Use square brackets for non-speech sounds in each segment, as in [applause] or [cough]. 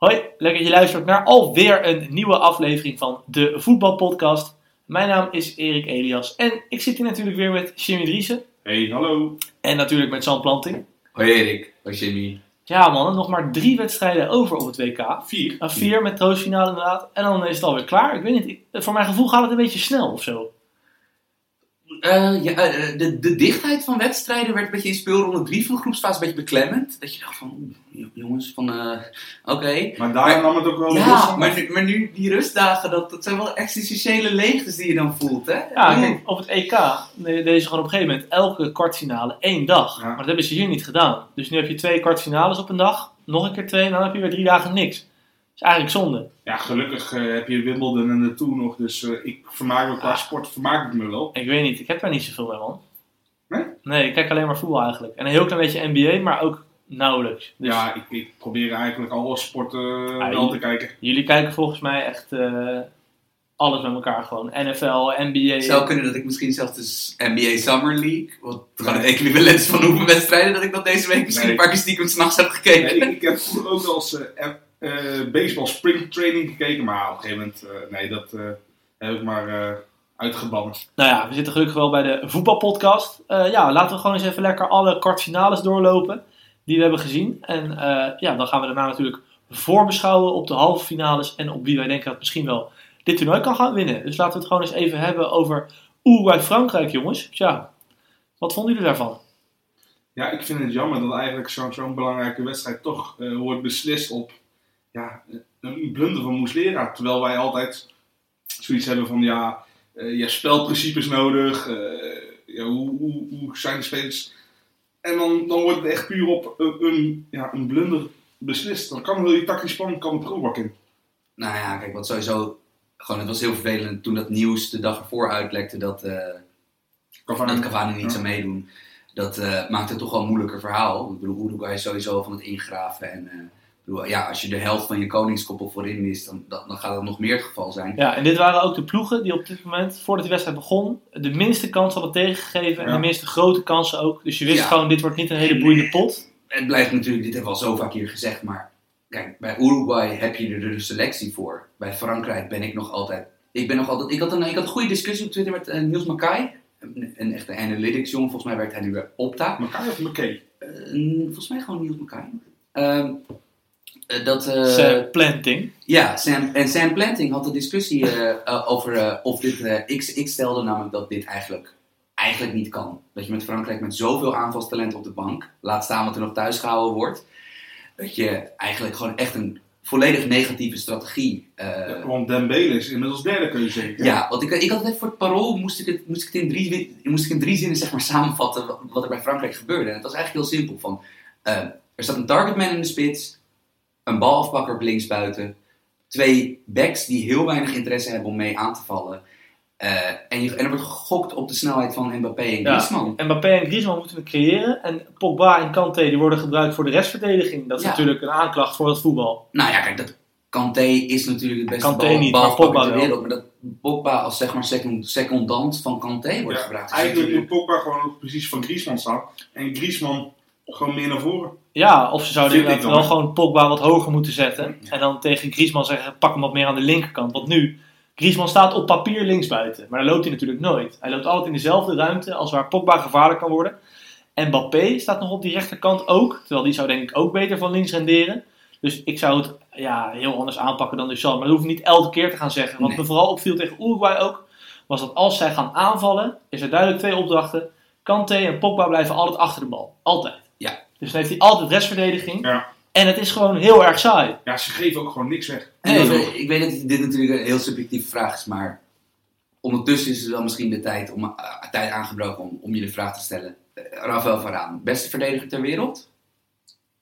Hoi, lekker dat je luistert naar alweer een nieuwe aflevering van de Voetbalpodcast. Mijn naam is Erik Elias en ik zit hier natuurlijk weer met Jimmy Driessen Hey, hallo. en natuurlijk met Sam Planting. Hoi Erik, hoi Jimmy. Ja man, nog maar drie wedstrijden over op het WK. Vier. Een vier met troostfinale inderdaad. En dan is het alweer klaar. Ik weet niet, ik- voor mijn gevoel gaat het een beetje snel of zo. Eh, ja, eh, de, de dichtheid van wedstrijden werd een beetje in speelronde 3 van de groepsfase een beetje beklemmend. Dat je dacht van, oeh, jongens, van eh, oké. Maar daar nam het ook wel los Ja, maar nu, maar nu die rustdagen, dat, dat zijn wel existentiële leegtes die je dan voelt, hè? Ja, kijk, op het EK de- deze gewoon op een gegeven moment elke kwartfinale één dag. Ja. Maar dat hebben ze hier niet gedaan. Dus nu heb je twee kwartfinales op een dag, nog een keer twee en dan heb je weer drie dagen niks. Is eigenlijk zonde. Ja, gelukkig eh, heb je Wimbledon en de Tour nog, dus eh, ik vermaak me qua Ah. sport vermaak ik me wel. Ik weet niet, ik heb daar niet zoveel mee, man. Nee? Nee, ik kijk alleen maar voetbal eigenlijk. En een heel klein beetje NBA, maar ook nauwelijks. Dus Ja, ik, ik probeer eigenlijk alle sporten Ah, wel te kijken. jullie kijken volgens mij echt eh, alles met elkaar gewoon. NFL, NBA. Het zou kunnen dat ik misschien zelfs de NBA Summer League, wat gewoon het equivalent van hoeveel wedstrijden, dat ik dat deze week misschien Nee. een paar keer stiekem s'nachts heb gekeken. Nee, ik, ik heb vroeger ook wel eens eh, baseball spring training gekeken, maar op een gegeven moment, eh, nee, dat eh, heb ik maar uitgebannen. Nou ja, we zitten gelukkig wel bij de voetbalpodcast. Ja, laten we gewoon eens even lekker alle kwartfinales doorlopen die we hebben gezien. En ja, dan gaan we daarna natuurlijk voorbeschouwen op de halve finales en op wie wij denken dat misschien wel dit toernooi kan gaan winnen. Dus laten we het gewoon eens even hebben over Uruguay-Frankrijk, jongens. Tja, wat vonden jullie daarvan? Ja, ik vind het jammer dat eigenlijk zo'n zo'n belangrijke wedstrijd toch eh, wordt beslist op ja, een blunder van Moeslera. Terwijl wij altijd zoiets hebben van ja, eh, je hebt spelprincipes nodig, eh, ja, hoe, hoe, hoe zijn de spelers. En dan, dan wordt het echt puur op een, een, ja, een blunder beslist. Dan kan heel je tactisch plan kan de prullenbak in. Nou ja, kijk, wat sowieso. Gewoon, het was heel vervelend toen dat nieuws de dag ervoor uitlekte dat, eh Cavani. dat Cavani niet Ja. zou meedoen. Dat maakt het toch wel een moeilijker verhaal. Ik bedoel, Uruguay is sowieso van het ingraven. En ja, als je de helft van je koningskoppel voorin is, dan, dan, dan gaat dat nog meer het geval zijn. Ja, en dit waren ook de ploegen die op dit moment, voordat de wedstrijd begon, de minste kans hadden tegengegeven en Ja. de minste grote kansen ook. Dus je wist Ja. gewoon, dit wordt niet een hele boeiende pot. Het blijft natuurlijk, dit hebben we al zo vaak hier gezegd, maar kijk, bij Uruguay heb je er de selectie voor. Bij Frankrijk ben ik nog altijd. Ik ben nog altijd. Ik had een, ik had een goede discussie op Twitter met eh, Niels Mackay. Een, een echte analytics jongen. Volgens mij werkt hij nu bij Opta. Elkaar of McKay? Eh, volgens mij gewoon Niels Mackay. Ehm, eh, dat, eh, Sam Planting. ja, Sam, en Sam Planting had de discussie eh, eh, over eh, of dit. eh, ik, ik stelde namelijk dat dit eigenlijk, eigenlijk niet kan. Dat je met Frankrijk met zoveel aanvalstalent op de bank, laat staan wat er nog thuis gehouden wordt, dat je eigenlijk gewoon echt een volledig negatieve strategie. eh, Ja, want Dembele is inmiddels derde kun je zeggen. ja, want ik, ik had het even voor het parool, moest ik het, moest ik het in, drie, moest ik in drie zinnen zeg maar, samenvatten wat, wat er bij Frankrijk gebeurde. En het was eigenlijk heel simpel. Van, eh, er staat een targetman in de spits, een balafpakker op linksbuiten, twee backs die heel weinig interesse hebben om mee aan te vallen. Eh, en, je, en er wordt gegokt op de snelheid van Mbappé en Ja. Griezmann. Mbappé en Griezmann moeten het creëren. En Pogba en Kanté die worden gebruikt voor de restverdediging. Dat is Ja. natuurlijk een aanklacht voor het voetbal. Nou ja, kijk, dat Kanté is natuurlijk het beste Kanté bal, niet, Pogba ter wel. wereld. Maar dat Pogba als zeg maar second, secondant van Kanté wordt Ja, gebruikt. eigenlijk moet Pogba gewoon ook precies van Griezmann staan. En Griezmann gewoon meer naar voren. Ja, of ze zouden inderdaad wel gewoon Pogba wat hoger moeten zetten. En dan tegen Griezmann zeggen, pak hem wat meer aan de linkerkant. Want nu, Griezmann staat op papier linksbuiten. Maar dan loopt hij natuurlijk nooit. Hij loopt altijd in dezelfde ruimte als waar Pogba gevaarlijk kan worden. En Mbappé staat nog op die rechterkant ook. Terwijl die zou denk ik ook beter van links renderen. Dus ik zou het ja, heel anders aanpakken dan Deschamps. Maar dat hoef ik niet elke keer te gaan zeggen. Wat Nee. me vooral opviel tegen Uruguay ook, was dat als zij gaan aanvallen, is er duidelijk twee opdrachten. Kanté en Pogba blijven altijd achter de bal. Altijd. Dus dan heeft hij altijd restverdediging. Ja. En het is gewoon heel erg saai. Ja, ze geven ook gewoon niks weg. Nee, ik weet dat dit natuurlijk een heel subjectieve vraag is, maar ondertussen is het wel misschien de tijd, om, eh, tijd aangebroken om, om je de vraag te stellen. Eh, Rafael Varaan, beste verdediger ter wereld?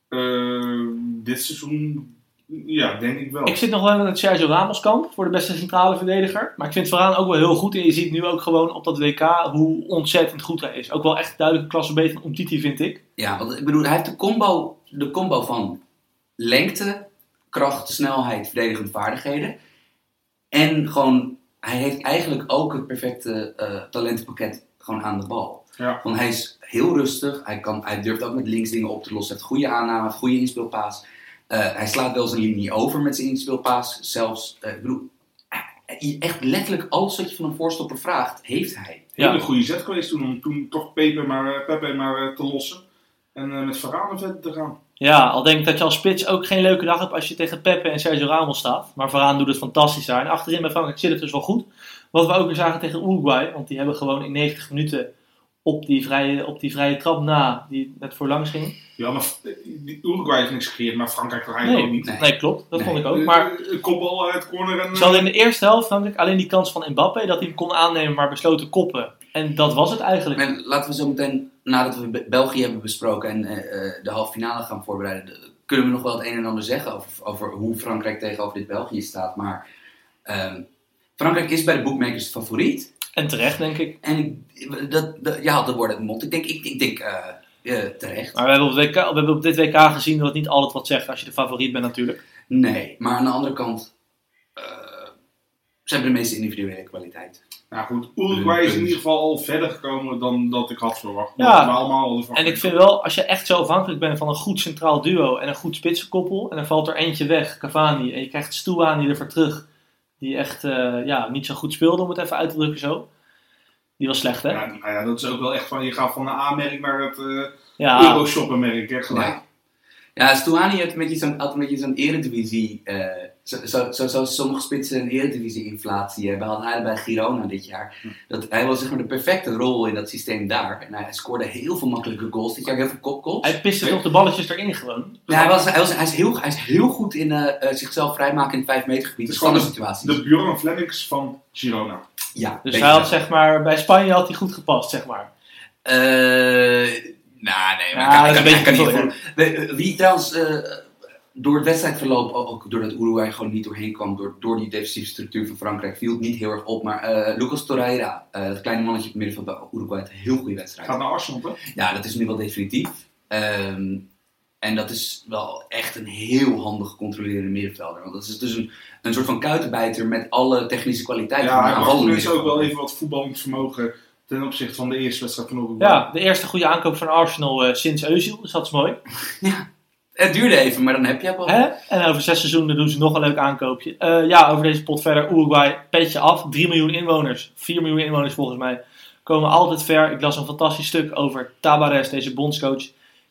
Eh, dit seizoen, ja, denk ik wel. Ik zit nog wel in het Sergio Ramos kamp voor de beste centrale verdediger. Maar ik vind Varaan ook wel heel goed. En je ziet nu ook gewoon op dat WK hoe ontzettend goed hij is. Ook wel echt duidelijk een klasse beter dan Umtiti, vind ik. Ja, want ik bedoel, hij heeft de combo, de combo van lengte, kracht, snelheid, verdedigende vaardigheden. En gewoon, hij heeft eigenlijk ook het perfecte eh, talentenpakket gewoon aan de bal. Ja. Want hij is heel rustig, hij, kan, hij durft ook met links dingen op te lossen, heeft goede aanname, heeft goede inspeelpaas. Eh, hij slaat wel zijn linie over met zijn inspeelpaas. Zelfs, eh, ik bedoel, eh, echt letterlijk alles wat je van een voorstopper vraagt, heeft hij. Hele Ja. goede zet geweest toen om toen toch Pepe maar, Pepe maar te lossen. En eh, met Varane verder te gaan. Ja, al denk ik dat je als spits ook geen leuke dag hebt als je tegen Pepe en Sergio Ramos staat. Maar Varaan doet het fantastisch daar. En achterin bij Frankrijk zit het dus wel goed. Wat we ook weer zagen tegen Uruguay. Want die hebben gewoon in 90 minuten op die vrije, op die vrije trap na, die net voorlangs ging. Ja, maar eh, die Uruguay heeft niks gecreëerd, maar Frankrijk toch eigenlijk ook niet. nee, Nee. klopt. Dat Nee. vond ik ook. Eh, Maar eh, kopbal uit corner en... ze hadden in de eerste helft Frankrijk alleen die kans van Mbappé. Dat hij hem kon aannemen, maar besloten koppen. En dat was het eigenlijk. En laten we zo meteen, nadat we Be- België hebben besproken en eh, eh, de halve finale gaan voorbereiden, de- kunnen we nog wel het een en ander zeggen over, over hoe Frankrijk tegenover dit België staat. Maar ehm, Frankrijk is bij de bookmakers favoriet. En terecht, denk ik. En ik, dat, dat, ja, dat wordt het mond. Ik denk, ik, ik denk eh, eh, terecht. Maar we hebben, op WK, we hebben op dit WK gezien dat het niet altijd wat zegt als je de favoriet bent natuurlijk. Nee, maar aan de andere kant, eh, ze hebben de meeste individuele kwaliteit. Nou goed, Uruguay is in ieder geval al verder gekomen dan dat ik had verwacht. Ja. We allemaal En ik vind wel, als je echt zo afhankelijk bent van een goed centraal duo en een goed spitsenkoppel, en dan valt er eentje weg, Cavani, en je krijgt Stuani ervoor terug, die echt eh, ja, niet zo goed speelde, om het even uit te drukken zo. Die was slecht, hè? Ja, nou ja, dat is ook wel echt van, je gaat van de A-merk naar het eh Ja, Euroshoppen-merk, hè, gelijk. Ja. Ja, Stuani had een beetje zo'n, had een beetje zo'n eredivisie. eh zo, zo, zo, zoals sommige spitsen een eredivisie-inflatie hebben. Hadden hij bij Girona dit jaar. Dat, hij was zeg maar de perfecte rol in dat systeem daar. En hij scoorde heel veel makkelijke goals dit jaar, heel veel kopgoals. hij piste toch de balletjes erin gewoon. Ja, hij, was, hij, was, hij, is heel, hij is heel goed in eh, eh, zichzelf vrijmaken in het 5 meter gebied. Van de gewoon situaties. De Bjorn Flemings van Girona. ja, Dus hij had zeg maar, bij Spanje had hij goed gepast, zeg maar. Eh, nou, nee, maar Ja, dat kan, is beetje niet. Nee, eh, Wie trouwens eh, door het wedstrijdverloop, ook doordat Uruguay gewoon niet doorheen kwam, door, door die defensieve structuur van Frankrijk, viel het niet heel erg op. Maar eh, Lucas Torreira, eh, dat kleine mannetje op het middenveld bij Uruguay, had een heel goede wedstrijd. Gaat naar Arsenal, hè? Ja, dat is nu wel definitief. Ehm, en dat is wel echt een heel handig controlerende middenvelder. Want dat is dus een, een soort van kuitenbijter met alle technische kwaliteiten Ja, van hij tenminste ook wel even wat voetballend vermogen ten opzichte van de eerste wedstrijd van Uruguay. Ja, de eerste goede aankoop van Arsenal eh, sinds Özil, dus dat is mooi. [laughs] Het duurde even, maar dan heb je het al. Hè? En over zes seizoenen doen ze nog een leuk aankoopje. Eh, ja, over deze pot verder. Uruguay, petje af. 3 miljoen inwoners. 4 miljoen inwoners volgens mij. Komen altijd ver. Ik las een fantastisch stuk over Tabares, deze bondscoach.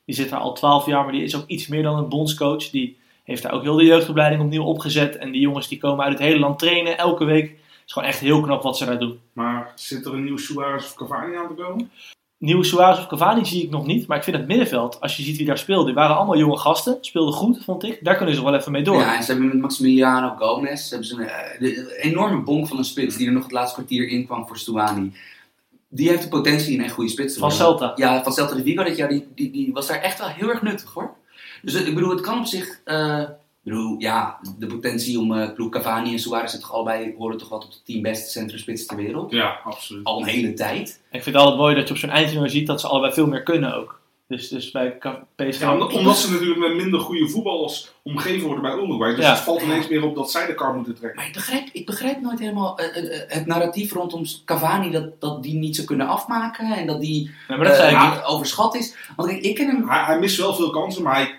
Die zit daar al 12 jaar, maar die is ook iets meer dan een bondscoach. Die heeft daar ook heel de jeugdopleiding opnieuw opgezet. En die jongens die komen uit het hele land trainen, elke week. Het is gewoon echt heel knap wat ze daar doen. Maar zit er een nieuw Suarez of Cavani aan te komen? Nieuwe Suarez of Cavani zie ik nog niet. Maar ik vind het middenveld, als je ziet wie daar speelde, die waren allemaal jonge gasten. Speelden goed, vond ik. Daar kunnen ze wel even mee door. Ja, en ze hebben met Maximiliano Gomez hebben ze een, eh, de enorme bonk van een spits die er nog het laatste kwartier in kwam voor Stuani. Die heeft de potentie een echt goede spits te Van worden. Celta. Ja, van Celta de Vigo dit jaar, die, die, die was daar echt wel heel erg nuttig hoor. Dus ik bedoel, het kan op zich, eh, bedoel, ja, de potentie om, eh ploeg Cavani en Suarez zijn toch allebei, horen toch wel tot de tien beste centrumspitsen ter wereld. Ja, absoluut. Al een hele tijd. Ik vind het altijd mooi dat je op zo'n eindtoernooi ziet dat ze allebei veel meer kunnen ook. Dus, dus bij PSG... Ja, omdat, omdat ze natuurlijk met minder goede voetballers omgeven worden bij Uruguay. Dus Ja. het valt ineens meer op dat zij de kar moeten trekken. Maar ik begrijp, ik begrijp nooit helemaal eh, eh, het narratief rondom Cavani dat, dat die niet zou kunnen afmaken en dat die maar dat zei ik ja, niet. overschat is. Want ik, ik ken hem. Hij, hij mist wel veel kansen, maar hij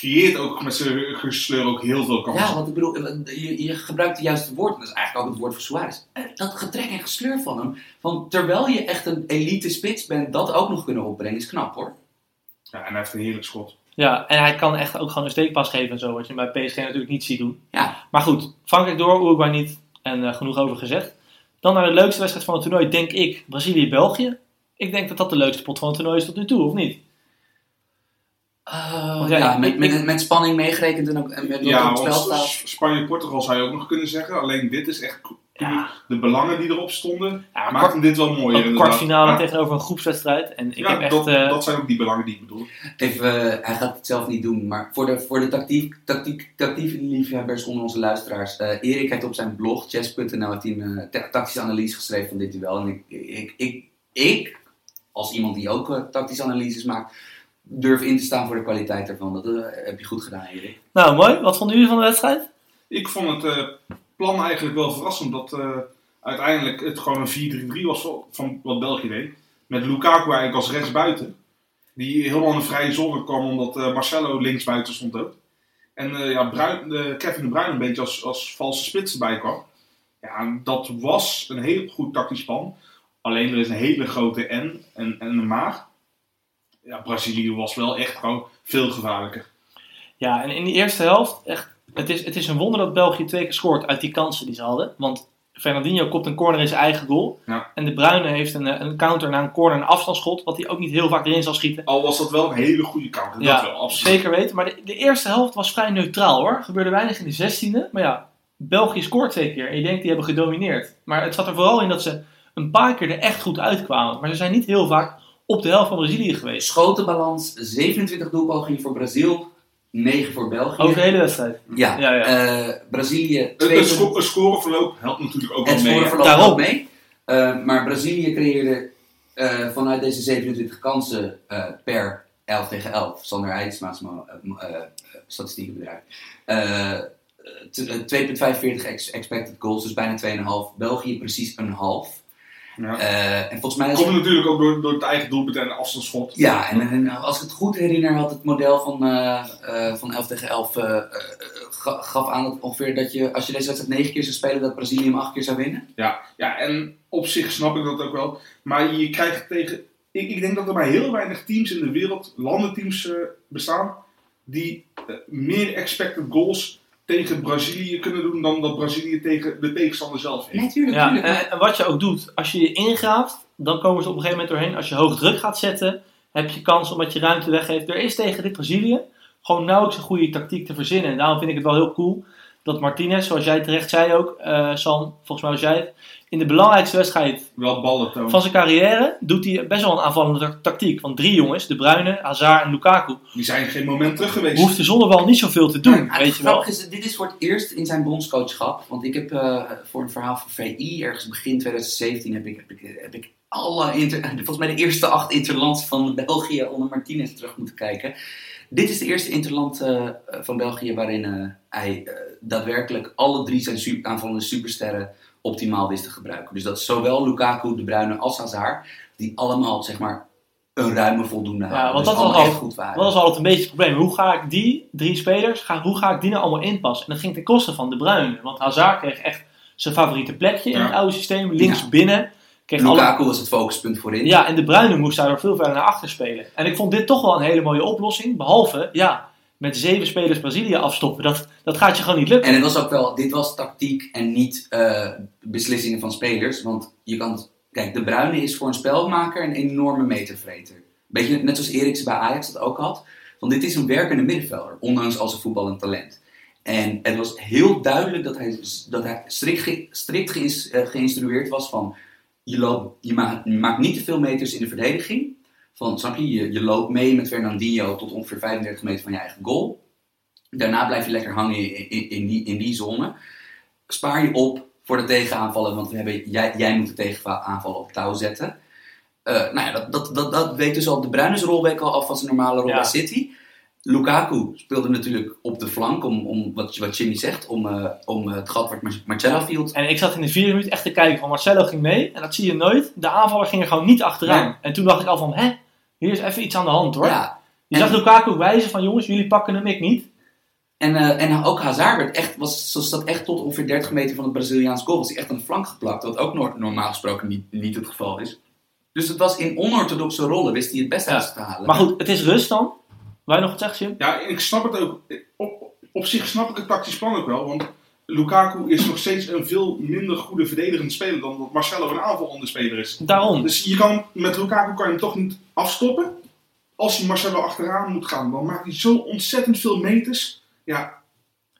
creëert ook met zijn gesleur ook heel veel kansen. Ja, want ik bedoel, eh, je, je gebruikt het juiste woord, en dat is eigenlijk ook het woord voor Suarez. Eh, Dat getrek en gesleur van hem, van terwijl je echt een elite spits bent, dat ook nog kunnen opbrengen, is knap hoor. Ja, en hij heeft een heerlijk schot. Ja, en hij kan echt ook gewoon een steekpas geven en zo, wat je bij PSG natuurlijk niet ziet doen. Ja. Maar goed, Frankrijk door, Uruguay niet. En eh, genoeg over gezegd. Dan naar de leukste wedstrijd van het toernooi, denk ik, Brazilië-België. Ik denk dat dat de leukste pot van het toernooi is tot nu toe, of niet? Uh, Want ja, met, met, met spanning meegerekend en ook en met wat Ja, op het staat. Spanje-Portugal zou je ook nog kunnen zeggen. Alleen dit is echt Ja, De belangen die erop stonden, ja maar maakten dit wel mooier kwart, inderdaad. kwartfinale Ja, tegenover een groepswedstrijd. En ik ja, heb echt... dat, eh, dat zijn ook die belangen die ik bedoel. Even, eh, hij gaat het zelf niet doen, maar voor de, voor de tactiek, tactiek, tactiek liefhebbers onder onze luisteraars. eh, Erik heeft op zijn blog, chess.nl, een ta- tactische analyse geschreven van dit duel. En ik, ik, ik, ik als iemand die ook tactische analyses maakt, durf in te staan voor de kwaliteit ervan. Dat eh, heb je goed gedaan, Erik. Nou, mooi. Wat vonden jullie van de wedstrijd? Ik vond het eh, plan eigenlijk wel verrassend dat eh, uiteindelijk het gewoon een 4-3-3 was van- van wat België deed. Met Lukaku eigenlijk als rechtsbuiten. Die helemaal in de vrije zone kwam omdat eh, Marcelo linksbuiten stond ook. En eh, ja, Bruin, Kevin de Bruyne een beetje als, als valse spits erbij kwam. Ja, dat was een heel goed tactisch plan. Alleen er is een hele grote N en, en een maag. Ja, Brazilië was wel echt gewoon veel gevaarlijker. Ja, en in die eerste helft, echt, het, is, het is een wonder dat België twee keer scoort uit die kansen die ze hadden. Want Fernandinho kopt een corner in zijn eigen goal. Ja. En de Bruyne heeft een, eh, een counter naar een corner, een afstandsschot, wat hij ook niet heel vaak erin zal schieten. Al was dat wel een hele goede. Dat Ja, wel, absoluut. Zeker weten, maar de, de eerste helft was vrij neutraal hoor. Gebeurde weinig in de zestiende. Maar ja, België scoort twee keer en je denkt die hebben gedomineerd. Maar het zat er vooral in dat ze een paar keer er echt goed uitkwamen. Maar ze zijn niet heel vaak op de helft van Brazilië geweest. Schotenbalans, 27 doelpogingen voor Brazil, 9 voor België. Over de hele wedstrijd. Ja, Ja, ja. eh, Brazilië, Het, 2 het, sco het scoreverloop helpt natuurlijk ook wel Het mee. hè. scoreverloop mee. Eh, maar Brazilië creëerde eh, vanuit deze 27 kansen eh, per 11 tegen 11. Sander uh, uh, statistiekenbedrijf. Eh, t- eh, 2,45 ex- expected goals, dus bijna 2,5. België precies een half. Ja. Eh, en volgens mij Komt natuurlijk ook door, door het eigen doelpunt en afstandsschot. ja, en, en als ik het goed herinner, had het model van, eh, eh, van 11 tegen 11 eh, eh, ga- gaf aan dat ongeveer dat je, als je deze wedstrijd 9 keer zou spelen, dat Brazilië hem 8 keer zou winnen. Ja, ja, en op zich snap ik dat ook wel. Maar je krijgt tegen... Ik, ik denk dat er maar heel weinig teams in de wereld, landenteams bestaan, die meer expected goals tegen Brazilië kunnen doen dan dat Brazilië tegen de tegenstander zelf heeft. Nee, tuurlijk, Ja, tuurlijk. en, en wat je ook doet, als je je ingraaft, dan komen ze op een gegeven moment doorheen. Als je hoog druk gaat zetten, heb je kans omdat je ruimte weggeeft. Er is tegen dit Brazilië gewoon nauwelijks een goede tactiek te verzinnen. En daarom vind ik het wel heel cool dat Martinez, zoals jij terecht zei ook, eh Sam, volgens mij was jij het, in de belangrijkste wedstrijd Wel ballen tonen. van zijn carrière doet hij best wel een aanvallende ta- tactiek. Want drie jongens, De Bruyne, Hazard en Lukaku, Die zijn geen moment terug geweest. hoefden zonder bal niet zoveel te doen, weet je wel. Is, dit is voor het eerst in zijn bondscoachschap. Want ik heb eh, voor een verhaal van VI, ergens begin 2017, heb ik, heb ik, heb ik alle, inter, [laughs] volgens mij de eerste acht interlands van België onder Martinez terug moeten kijken. Dit is de eerste interland eh, van België waarin eh, hij daadwerkelijk alle drie zijn super, aanvallende supersterren optimaal wist te gebruiken. Dus dat is zowel Lukaku, De Bruyne als Hazard, die allemaal zeg maar een ruime voldoende hadden. want Dus dat was allemaal al- echt goed waren. Dat was altijd een beetje het probleem. Hoe ga ik die drie spelers, ga, hoe ga ik die nou allemaal inpassen? En dat ging ten koste van De Bruyne. Want Hazard kreeg echt zijn favoriete plekje in Ja. het oude systeem. Links Ja. binnen. Kreeg alle... Lukaku was het focuspunt voorin. Ja, en De Bruyne moest daardoor veel verder naar achter spelen. En ik vond dit toch wel een hele mooie oplossing. Behalve, ja, met zeven spelers Brazilië afstoppen. Dat, dat gaat je gewoon niet lukken. En het was ook wel, dit was tactiek en niet eh, beslissingen van spelers. Want je kan, kijk, De Bruyne is voor een spelmaker een enorme metervreter. Beetje net zoals Eriksen bij Ajax dat ook had. Want dit is een werkende middenvelder, ondanks al zijn voetballend talent. En het was heel duidelijk dat hij, dat hij strikt, ge- strikt geïns- eh, geïnstrueerd was van... Je, loopt, je maakt niet te veel meters in de verdediging. Van, snap je? je? Je loopt mee met Fernandinho tot ongeveer 35 meter van je eigen goal. Daarna blijf je lekker hangen in, in, in die, in die zone. Spaar je op voor de tegenaanvallen, want we hebben, jij, jij moet de tegenaanvallen op touw zetten. Eh, nou ja, dat, dat, dat, dat weet dus al de Bruines rol week al af van zijn normale rol Ja. bij City. Lukaku speelde natuurlijk op de flank, om, om wat, wat Jimmy zegt, om, eh, om het gat waar Mar- Marcelo viel. En ik zat in de vierde minuut echt te kijken van Marcelo ging mee. En dat zie je nooit. De aanvaller ging er gewoon niet achteraan. En toen dacht ik al van, hè, hier is even iets aan de hand hoor. Ja, Je En- zag Lukaku wijzen van, jongens, jullie pakken hem, ik niet. En, eh, en ook Hazard werd echt, was, zat echt tot ongeveer 30 meter van het Braziliaans goal. Was hij echt aan de flank geplakt, wat ook normaal gesproken niet, niet het geval is. Dus het was in onorthodoxe rollen, wist hij het best Ja. uit te halen. Maar goed, het is rust dan. Je nog wat zegt, Jim? Ja, ik snap het ook. Op, op zich snap ik het tactisch plan ook wel. Want Lukaku is nog steeds een veel minder goede verdedigend speler dan dat Marcelo een aanvallende speler is. Daarom. Dus je kan, met Lukaku kan je hem toch niet afstoppen. Als hij Marcelo achteraan moet gaan, dan maakt hij zo ontzettend veel meters. Ja,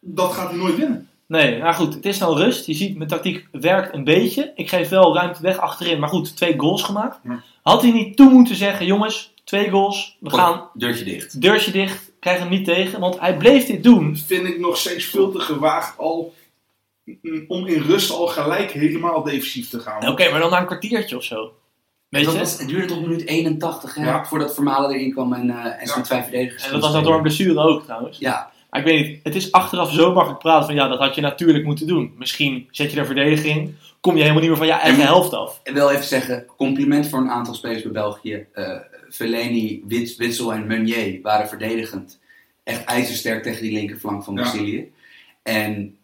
dat gaat hij nooit winnen. Nee, nou goed, het is nou rust. Je ziet, mijn tactiek werkt een beetje. Ik geef wel ruimte weg achterin, maar goed, twee goals gemaakt. Had hij niet toe moeten zeggen, jongens, twee goals, we gaan Deurtje dicht. deurtje dicht, krijgen hem niet tegen. Want hij bleef dit doen. vind ik nog steeds veel te gewaagd al mm, om in rust al gelijk helemaal defensief te gaan. Oké, maar dan na een kwartiertje of zo. Weet Dat je? was, het duurde tot minuut 81 hè, Ja. voordat Vermalen erin kwam en, eh en zijn Ja. twee verdedigers. En dat was dan door een blessure ook trouwens. Ja, Maar ik weet niet, het is achteraf zo makkelijk praten van ja, dat had je natuurlijk moeten doen. Misschien zet je er verdediging, kom je helemaal niet meer van je eigen En- helft af. en wel even zeggen, compliment voor een aantal spelers bij België. Eh Fellaini, Wits, Witsel en Meunier waren verdedigend echt ijzersterk tegen die linkerflank van Ja. Brazilië. En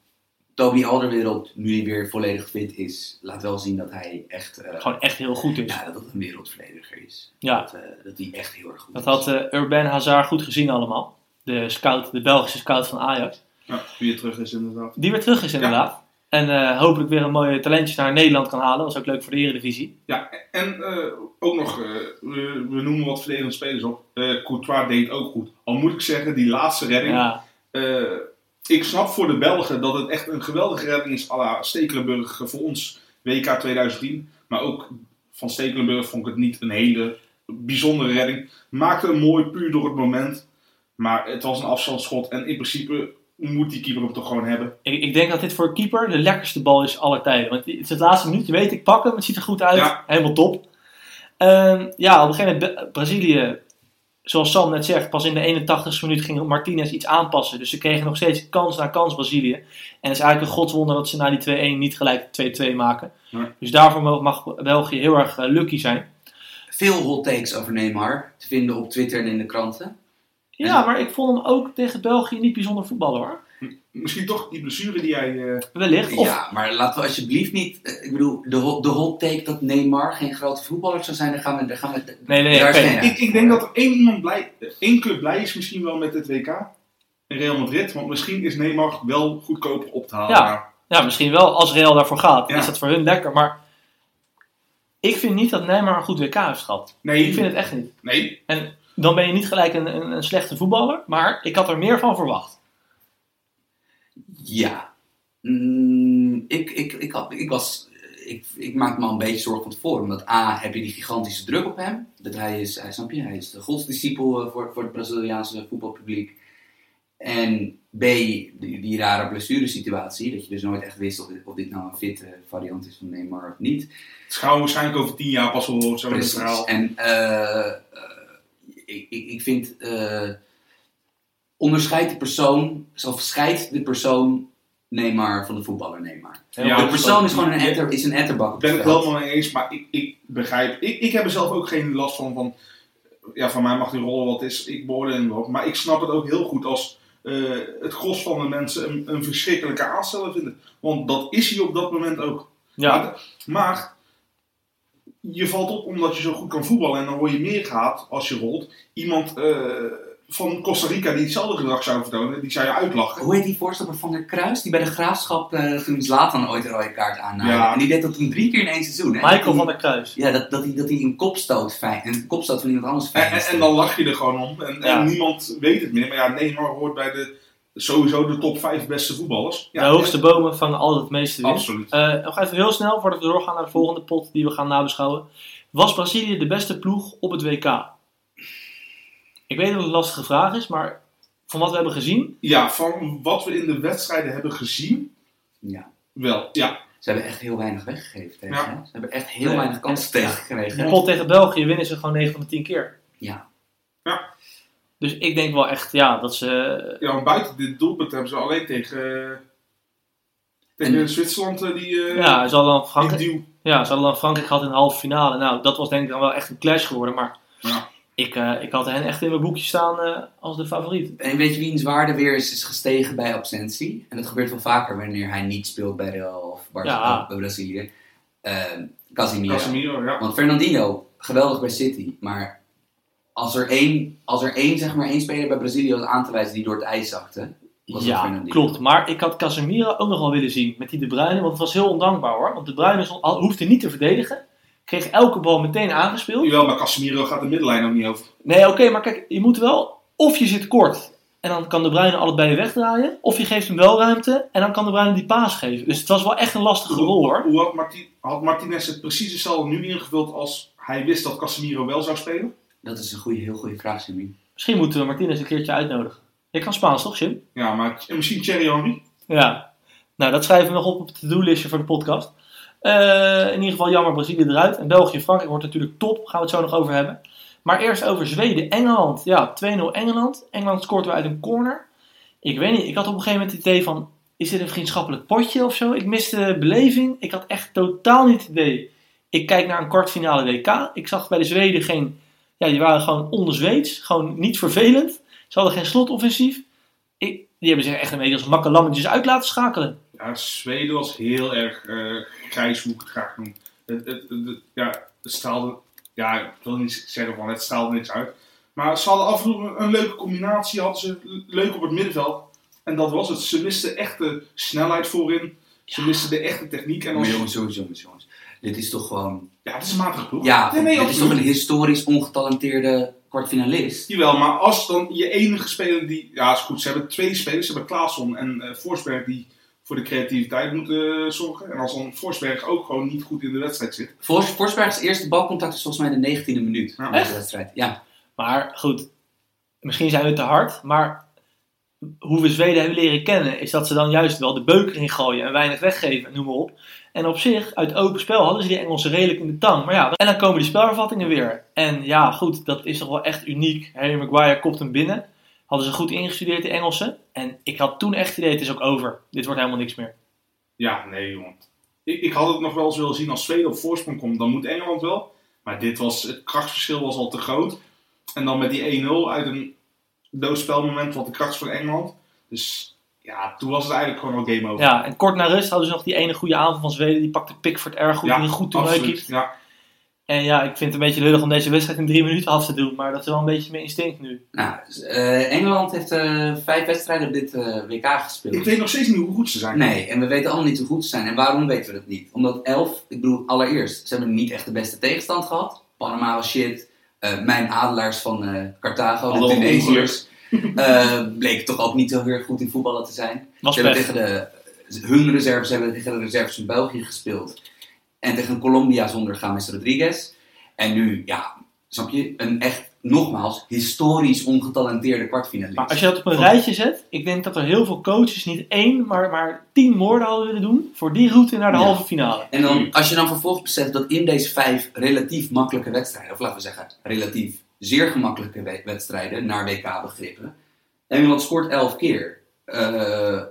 Toby Alderwereld, nu hij weer volledig fit is, laat wel zien dat hij echt, eh, Gewoon echt heel goed is. ja, dat het een wereldverdediger is. Ja, Dat, eh, dat hij echt heel erg goed dat is. had eh Urban Hazard goed gezien allemaal. De scout, de Belgische scout van Ajax. Ja, wie er terug is inderdaad. Die weer terug is inderdaad. En eh, hopelijk weer een mooie talentje naar Nederland kan halen. Dat is ook leuk voor de Eredivisie. Ja, en eh, ook nog, eh, we, we noemen wat verdedigende spelers op. Courtois deed ook goed. Al moet ik zeggen, die laatste redding. Ja, ik snap voor de Belgen dat het echt een geweldige redding is à la Stekelenburg voor ons WK 2010. Maar ook van Stekelenburg vond ik het niet een hele bijzondere redding. Maakte hem mooi puur door het moment. Maar het was een afstandsschot en in principe moet die keeper hem toch gewoon hebben. ik, ik denk dat dit voor een keeper de lekkerste bal is aller tijden. Want het is het laatste minuut, je weet, ik pak hem, het ziet er goed uit. Ja. Helemaal top. Ehm, ja, op een gegeven moment, Brazilië, zoals Sam net zegt, pas in de 81ste minuut ging Martinez iets aanpassen. Dus ze kregen nog steeds kans na kans Brazilië. En het is eigenlijk een godswonder dat ze na die 2-1 niet gelijk 2-2 maken. Ja. Dus daarvoor mag, mag België heel erg eh, lucky zijn. Veel hot takes over Neymar te vinden op Twitter en in de kranten. Ja, maar ik vond hem ook tegen België niet bijzonder voetballer hoor. Misschien toch die blessure die jij... eh, Wellicht. Of, Ja, maar laten we alsjeblieft niet. eh, Ik bedoel, de, hot- de hot take dat Neymar geen grote voetballer zou zijn, daar gaan we. Daar gaan we Nee, nee, daar geen Ik, ik denk dat er één, iemand blij, één club blij is misschien wel met het WK. In Real Madrid. Want misschien is Neymar wel goedkoper op te halen. Ja. Ja, misschien wel als Real daarvoor gaat. Ja. Is dat voor hun lekker. Maar ik vind niet dat Neymar een goed WK heeft gehad. Nee, Ik vind het echt niet. nee. En dan ben je niet gelijk een, een, een slechte voetballer. Maar ik had er meer van verwacht. Ja. Mm, ik, ik, ik, had, ik, was, ik, ik maak me al een beetje zorgen van tevoren. Omdat A, heb je die gigantische druk op hem. Dat hij is, hij, snap je, hij is de godsdiscipel eh, voor, voor het Braziliaanse voetbalpubliek. En B, die, die rare blessuresituatie. Dat je dus nooit echt wist of dit, of dit nou een fitte variant is van Neymar of niet. Het gaan waarschijnlijk over tien jaar pas wel horen, zo in het Precies. verhaal. En eh, eh, ik, ik, vind, eh onderscheid de persoon, of scheidt de persoon Neymar van de voetballer Neymar. Ja, de persoon is gewoon een, etter, is een etterbak ben het ik veld. helemaal mee eens, maar ik, ik begrijp. Ik, ik heb er zelf ook geen last van. van ja, van mij mag die rollen wat is. Ik beoordeel hem wel. Maar ik snap het ook heel goed als eh, het gros van de mensen een, een verschrikkelijke aansteller vinden. Want dat is hij op dat moment ook. Ja, Maar, maar je valt op omdat je zo goed kan voetballen en dan word je meer gehaat als je rolt. Iemand eh, van Costa Rica die hetzelfde gedrag zou vertonen, die zou je uitlachen. Hoe heet die voorstapper van der Kruis? Die bij de graafschap eh, toen Zlatan ooit een rode kaart aannam. Ja. En die deed dat toen drie keer in één seizoen. Hè? Michael van der Kruis. Ja, dat, dat, hij, dat hij een kopstoot, fijn, een kopstoot van iemand anders En, fijn en, is. en dan lach je er gewoon om. En, Ja. en niemand weet het meer. Maar ja, Neymar hoort bij de sowieso de top 5 beste voetballers. Ja, de hoogste bomen vangen altijd het meeste winst. Absoluut. Eh, nog even heel snel, voordat we doorgaan naar de volgende pot die we gaan nabeschouwen. Was Brazilië de beste ploeg op het WK? Ik weet dat het een lastige vraag is, maar van wat we hebben gezien, Ja, van wat we in de wedstrijden hebben gezien, Ja. wel. Ja, Ze hebben echt heel weinig weggegeven tegen. Ja. Ze hebben echt heel weinig kansen En- tegengekregen. de pot tegen België winnen ze gewoon 9 van de 10 keer. Ja. Dus ik denk wel echt, ja, dat ze... ja want buiten dit doelpunt hebben ze alleen tegen, tegen En- Zwitserland eh, die, eh Ja, ze hadden dan Frankrijk, duw. ja, ze hadden dan Frankrijk gehad in de halve finale. Nou, dat was denk ik dan wel echt een clash geworden. Maar Ja. ik, eh, ik had hen echt in mijn boekje staan eh, als de favoriet. En weet je wiens waarde weer is, is gestegen bij absentie? En dat gebeurt wel vaker wanneer hij niet speelt bij Real of Barcelona, Ja. bij Brazilië. Ehm Casemiro. Casemiro, ja. Want Fernandinho, geweldig bij City. Maar als er één, als er één, zeg maar, één speler bij Brazilië was aan te wijzen die door het ijs zakte, was dat Ja, klopt. Maar ik had Casemiro ook nog wel willen zien met die De Bruyne. Want het was heel ondankbaar hoor. Want De Bruyne hoefde niet te verdedigen. Kreeg elke bal meteen aangespeeld. Jawel, maar Casemiro gaat de middenlijn ook niet over. Nee, oké, maar kijk, je moet wel... Of je zit kort en dan kan De Bruyne allebei wegdraaien. Of je geeft hem wel ruimte en dan kan De Bruyne die paas geven. Dus het was wel echt een lastige rol hoor. Hoe had, Marti had Martinez het precies hetzelfde nu ingevuld als hij wist dat Casemiro wel zou spelen? Dat is een goede, heel goede vraag, Jimmy. Misschien moeten we Martinez een keertje uitnodigen. Je kan Spaans toch, Jim? Ja, maar en misschien Thierry Henry? Ja. Nou, dat schrijven we nog op op het to-do-listje voor de podcast. Eh, in ieder geval jammer Brazilië eruit. En België, Frankrijk wordt natuurlijk top. Gaan we het zo nog over hebben. Maar eerst over Zweden, Engeland. Ja, 2-0 Engeland. Engeland scoort weer uit een corner. Ik weet niet, ik had op een gegeven moment het idee van... Is dit een vriendschappelijk potje of zo? Ik miste de beleving. Ik had echt totaal niet het idee. Ik kijk naar een kwartfinale WK. Ik zag bij de Zweden geen... Ja, die waren gewoon onderzweets. Gewoon niet vervelend. Ze hadden geen slotoffensief. Ik, die hebben zich echt een beetje als makkelammetjes uit laten schakelen. Ja, Zweden was heel erg eh grijs, hoe ik het graag noem. Het, het, het- het- ja, het straalde, ja, ik wil niet zeggen van het straalde niks uit. Maar ze hadden af en toe een, leuke combinatie, hadden ze leuk op het middenveld. En dat was het. Ze misten echt de snelheid voorin. Ze misten de echte techniek. En Maar als, jongens, jongens, jongens. Dit is toch gewoon... ja, het is een matige ploeg. Ja, nee, nee, dit is toch een historisch ongetalenteerde kwartfinalist? Jawel, maar als dan je enige speler die... Ja, is goed. Ze hebben twee spelers. Ze hebben Klaasson en eh Forsberg die voor de creativiteit moeten eh, zorgen. En als dan Forsberg ook gewoon niet goed in de wedstrijd zit. Fors- Forsbergs eerste balcontact is volgens mij de 19e minuut Ja. van de Echt? wedstrijd. Ja. Maar goed, misschien zijn we te hard. Maar hoe we Zweden hebben leren kennen, is dat ze dan juist wel de beuker in gooien en weinig weggeven, noem maar op. En op zich, uit open spel hadden ze die Engelsen redelijk in de tang. Maar ja, en dan komen die spelvervattingen weer. En ja, goed, dat is toch wel echt uniek. Harry Maguire kopt hem binnen. Hadden ze goed ingestudeerd, de Engelsen. En ik had toen echt het idee, het is ook over. Dit wordt helemaal niks meer. Ja, nee, jongen. Ik, ik had het nog wel eens willen zien als Zweden op voorsprong komt. Dan moet Engeland wel. Maar dit was, het krachtsverschil was al te groot. En dan met die 1-0 uit een doodspelmoment wat de kracht voor Engeland. Dus ja, toen was het eigenlijk gewoon al game over. Ja, en kort na rust hadden ze nog die ene goede aanval van Zweden. Die pakte Pickford erg goed, Ja, die goed toernooi. Ja, En ja, ik vind het een beetje lullig om deze wedstrijd in drie minuten af te doen. Maar dat is wel een beetje mijn instinct nu. Nou, eh, Engeland heeft eh, vijf wedstrijden op dit eh, WK gespeeld. ik weet nog steeds niet hoe goed ze zijn. Nee, en we weten allemaal niet hoe goed ze zijn. En waarom weten we dat niet? Omdat elf, ik bedoel, allereerst, ze hebben niet echt de beste tegenstand gehad. Panama was shit. Eh, mijn adelaars van eh, Carthago, de Tunesiërs, [laughs] eh bleken toch ook niet heel erg goed in voetballen te zijn. Was Ze hebben tegen de, hun reserves hebben tegen de reserves van België gespeeld. En tegen Colombia zonder James Rodriguez. En nu, ja, snap je, een echt, nogmaals, historisch ongetalenteerde kwartfinalist. Maar als je dat op een rijtje zet, ik denk dat er heel veel coaches niet één, maar, maar tien moorden hadden willen doen voor die route naar de Ja. halve finale. En dan, als je dan vervolgens beseft dat in deze vijf relatief makkelijke wedstrijden, of laten we zeggen relatief zeer gemakkelijke we- wedstrijden naar WK-begrippen, Engeland scoort elf keer. Eh, eh,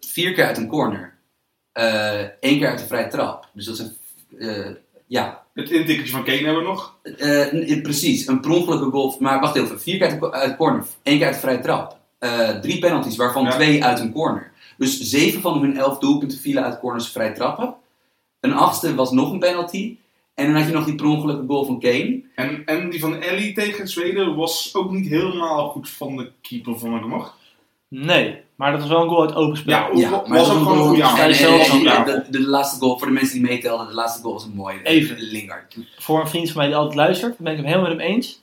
vier keer uit een corner. eh één keer uit een vrije trap. Dus dat eh, ja, Het intikkertje van Kane hebben we nog. eh, n- precies, een per ongelukke goal. Maar wacht even, vier keer uit de, uit de corner, één keer uit de vrije trap. Eh, drie penalties, waarvan Ja. twee uit een corner. Dus zeven van hun elf doelpunten vielen uit corners vrij trappen. Een achtste was nog een penalty. En dan had je nog die per ongelukke goal van Kane. En, en die van Ellie tegen Zweden was ook niet helemaal goed van de keeper, vond ik nog. Nee, maar dat was wel een goal uit open spel. Ja, was ook dat gewoon een goede aanval. De, de laatste goal, voor de mensen die meetelden, de laatste goal was een mooie. Even. Lingard. Voor een vriend van mij die altijd luistert, ben ik het helemaal met hem eens.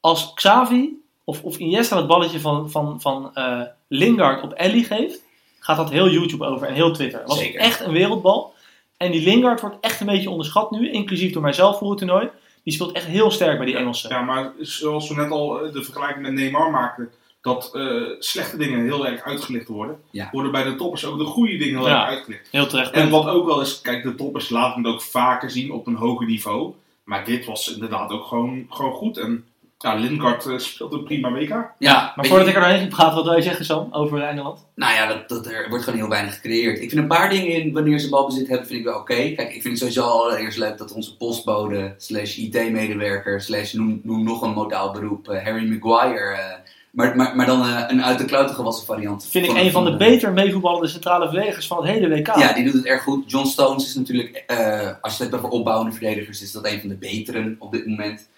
Als Xavi of, of Iniesta het balletje van, van, van eh, Lingard op Ellie geeft, gaat dat heel YouTube over en heel Twitter. Het was Zeker. echt een wereldbal. En die Lingard wordt echt een beetje onderschat nu, inclusief door mijzelf voor het toernooi. Die speelt echt heel sterk bij die Engelsen. Ja, maar zoals we net al eh, de vergelijking met Neymar maakten, dat eh, slechte dingen heel erg uitgelicht worden, Ja. worden bij de toppers ook de goede dingen heel Ja. erg uitgelicht. Heel terecht. En wat ook wel is, kijk, de toppers laten het ook vaker zien op een hoger niveau. Maar dit was inderdaad ook gewoon, gewoon goed. En ja, Lindgaard eh, speelt een prima WK. Ja, Maar voordat je- ik er doorheen praten, wat wil je zeggen Sam, over Engeland? Nou ja, dat, dat, er wordt gewoon heel weinig gecreëerd. Ik vind een paar dingen in wanneer ze balbezit hebben, vind ik wel oké. Kijk, ik vind het sowieso allereerst leuk dat onze postbode, slash IT-medewerker, slash noem, noem nog een modaal beroep, eh, Harry Maguire. Maar, maar, maar dan eh, een uit de kluiten gewassen variant. Vind ik een van de beter meevoetballende centrale verdedigers van het hele WK. Ja, die doet het erg goed. John Stones is natuurlijk, eh, als je het hebt over opbouwende verdedigers, is dat een van de beteren op dit moment.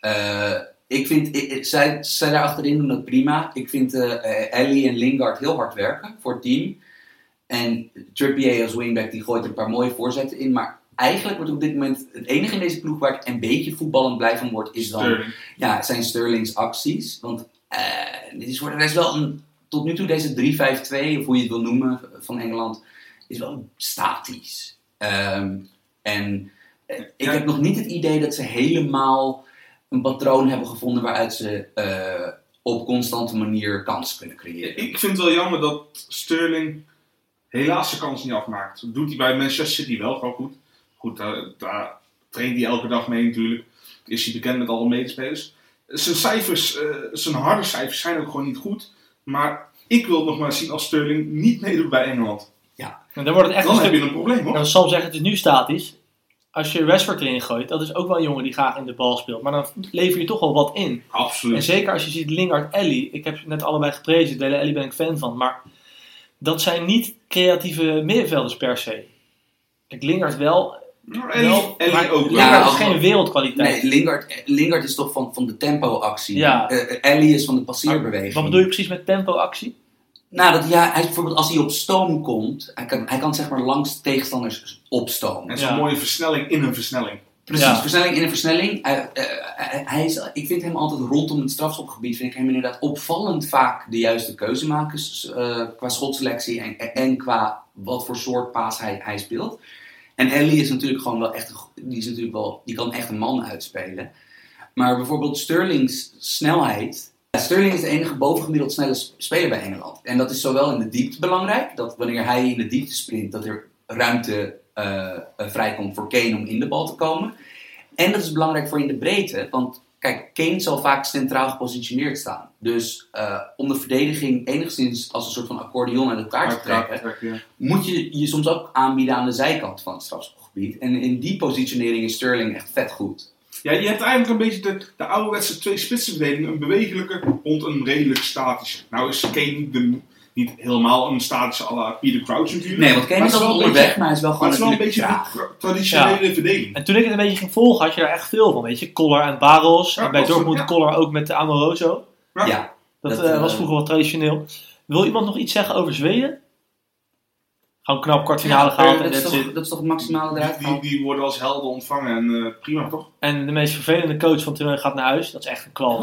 Eh, ik vind, ik, ik- zij, zij daar achterin doen dat prima. Ik vind Ellie en Lingard heel hard werken voor het team. En Trippier als wingback, die gooit er een paar mooie voorzetten in. Maar eigenlijk wordt op dit moment het enige in deze ploeg waar ik een beetje voetballend blij van word, is dan Sterling. ja, zijn Sterling's acties. Want Eh, dit is voor de rest wel een, tot nu toe deze 3-5-2, of hoe je het wil noemen, van Engeland, is wel statisch. Ehm, en eh, ik Ja. heb nog niet het idee dat ze helemaal een patroon hebben gevonden waaruit ze eh, op constante manier kansen kunnen creëren. Ik vind het wel jammer dat Sterling helaas zijn kans niet afmaakt. Dat doet hij bij Manchester City wel gewoon goed. Goed, daar, daar traint hij elke dag mee natuurlijk. Is hij bekend met alle medespelers. Zijn cijfers, eh, zijn harde cijfers zijn ook gewoon niet goed. Maar ik wil het nog maar zien als Sterling niet meedoet bij Engeland. En dan wordt het echt Dan een heb stuk... je een probleem hoor. En Sam zegt het is nu statisch. Als je Rashford erin gooit, dat is ook wel een jongen die graag in de bal speelt. Maar dan lever je toch wel wat in. En Absoluut. zeker als je ziet Lingard, Ellie. Ik heb ze net allebei geprezen. Dele Ellie ben ik fan van. Maar dat zijn niet creatieve middenvelders per se. Kijk, Lingard wel. Nou, Ellie, Ellie maar ook wel. Lingard Ja, is geen wereldkwaliteit. Nee, Lingard, Lingard is toch van, van de tempo-actie. Ja. Eh, Ellie is van de passeerbeweging. Wat bedoel je precies met tempo-actie? Nou, dat, ja, hij, bijvoorbeeld als hij op stoom komt, hij kan, hij kan zeg maar langs tegenstanders opstomen. En zo'n Ja. mooie versnelling in een versnelling. Precies, Ja. versnelling in een versnelling. Hij, eh, is, ik vind hem altijd rondom het strafschopgebied, vind ik hem inderdaad opvallend vaak de juiste keuze maken eh, qua schotselectie en, en qua wat voor soort paas hij, hij speelt. En Ellie is natuurlijk gewoon wel echt, die, is natuurlijk wel, die kan echt een man uitspelen. Maar bijvoorbeeld Sterling's snelheid. Sterling is de enige bovengemiddeld snelle sp- speler bij Engeland. En dat is zowel in de diepte belangrijk, dat wanneer hij in de diepte sprint, dat er ruimte eh, eh, vrijkomt voor Kane om in de bal te komen. En dat is belangrijk voor in de breedte, want kijk, Kane zal vaak centraal gepositioneerd staan. Dus eh, om de verdediging enigszins als een soort van accordeon aan elkaar te trekken, Ja. moet je je soms ook aanbieden aan de zijkant van het strafschopgebied. En in die positionering is Sterling echt vet goed. Ja, je hebt eigenlijk een beetje de, de ouderwetse twee spitsenverdediging. Een bewegelijke rond een redelijk statische. Nou is Kane de, niet helemaal een statische à la Peter Crouch natuurlijk. Nee, want Kane is het al wel een onderweg, beetje- maar hij is wel Maar gewoon het is wel een beetje traditionele verdediging. En toen ik het een beetje ging volgen, had je daar echt veel van. Weet je, Koller en Barros. Ja, en bij Dortmund ja. Koller ook met de Amoroso. Ja. Ja, Dat, Dat, eh, eh, was vroeger wel traditioneel. Wil iemand nog iets zeggen over Zweden? Gewoon knap kwartfinale Ja, gehaald dat, en is toch, dat is toch het maximale eruit Die, die, worden als helden ontvangen en eh, prima toch? En de meest vervelende coach van Toernooi gaat naar huis. Dat is echt een kwal.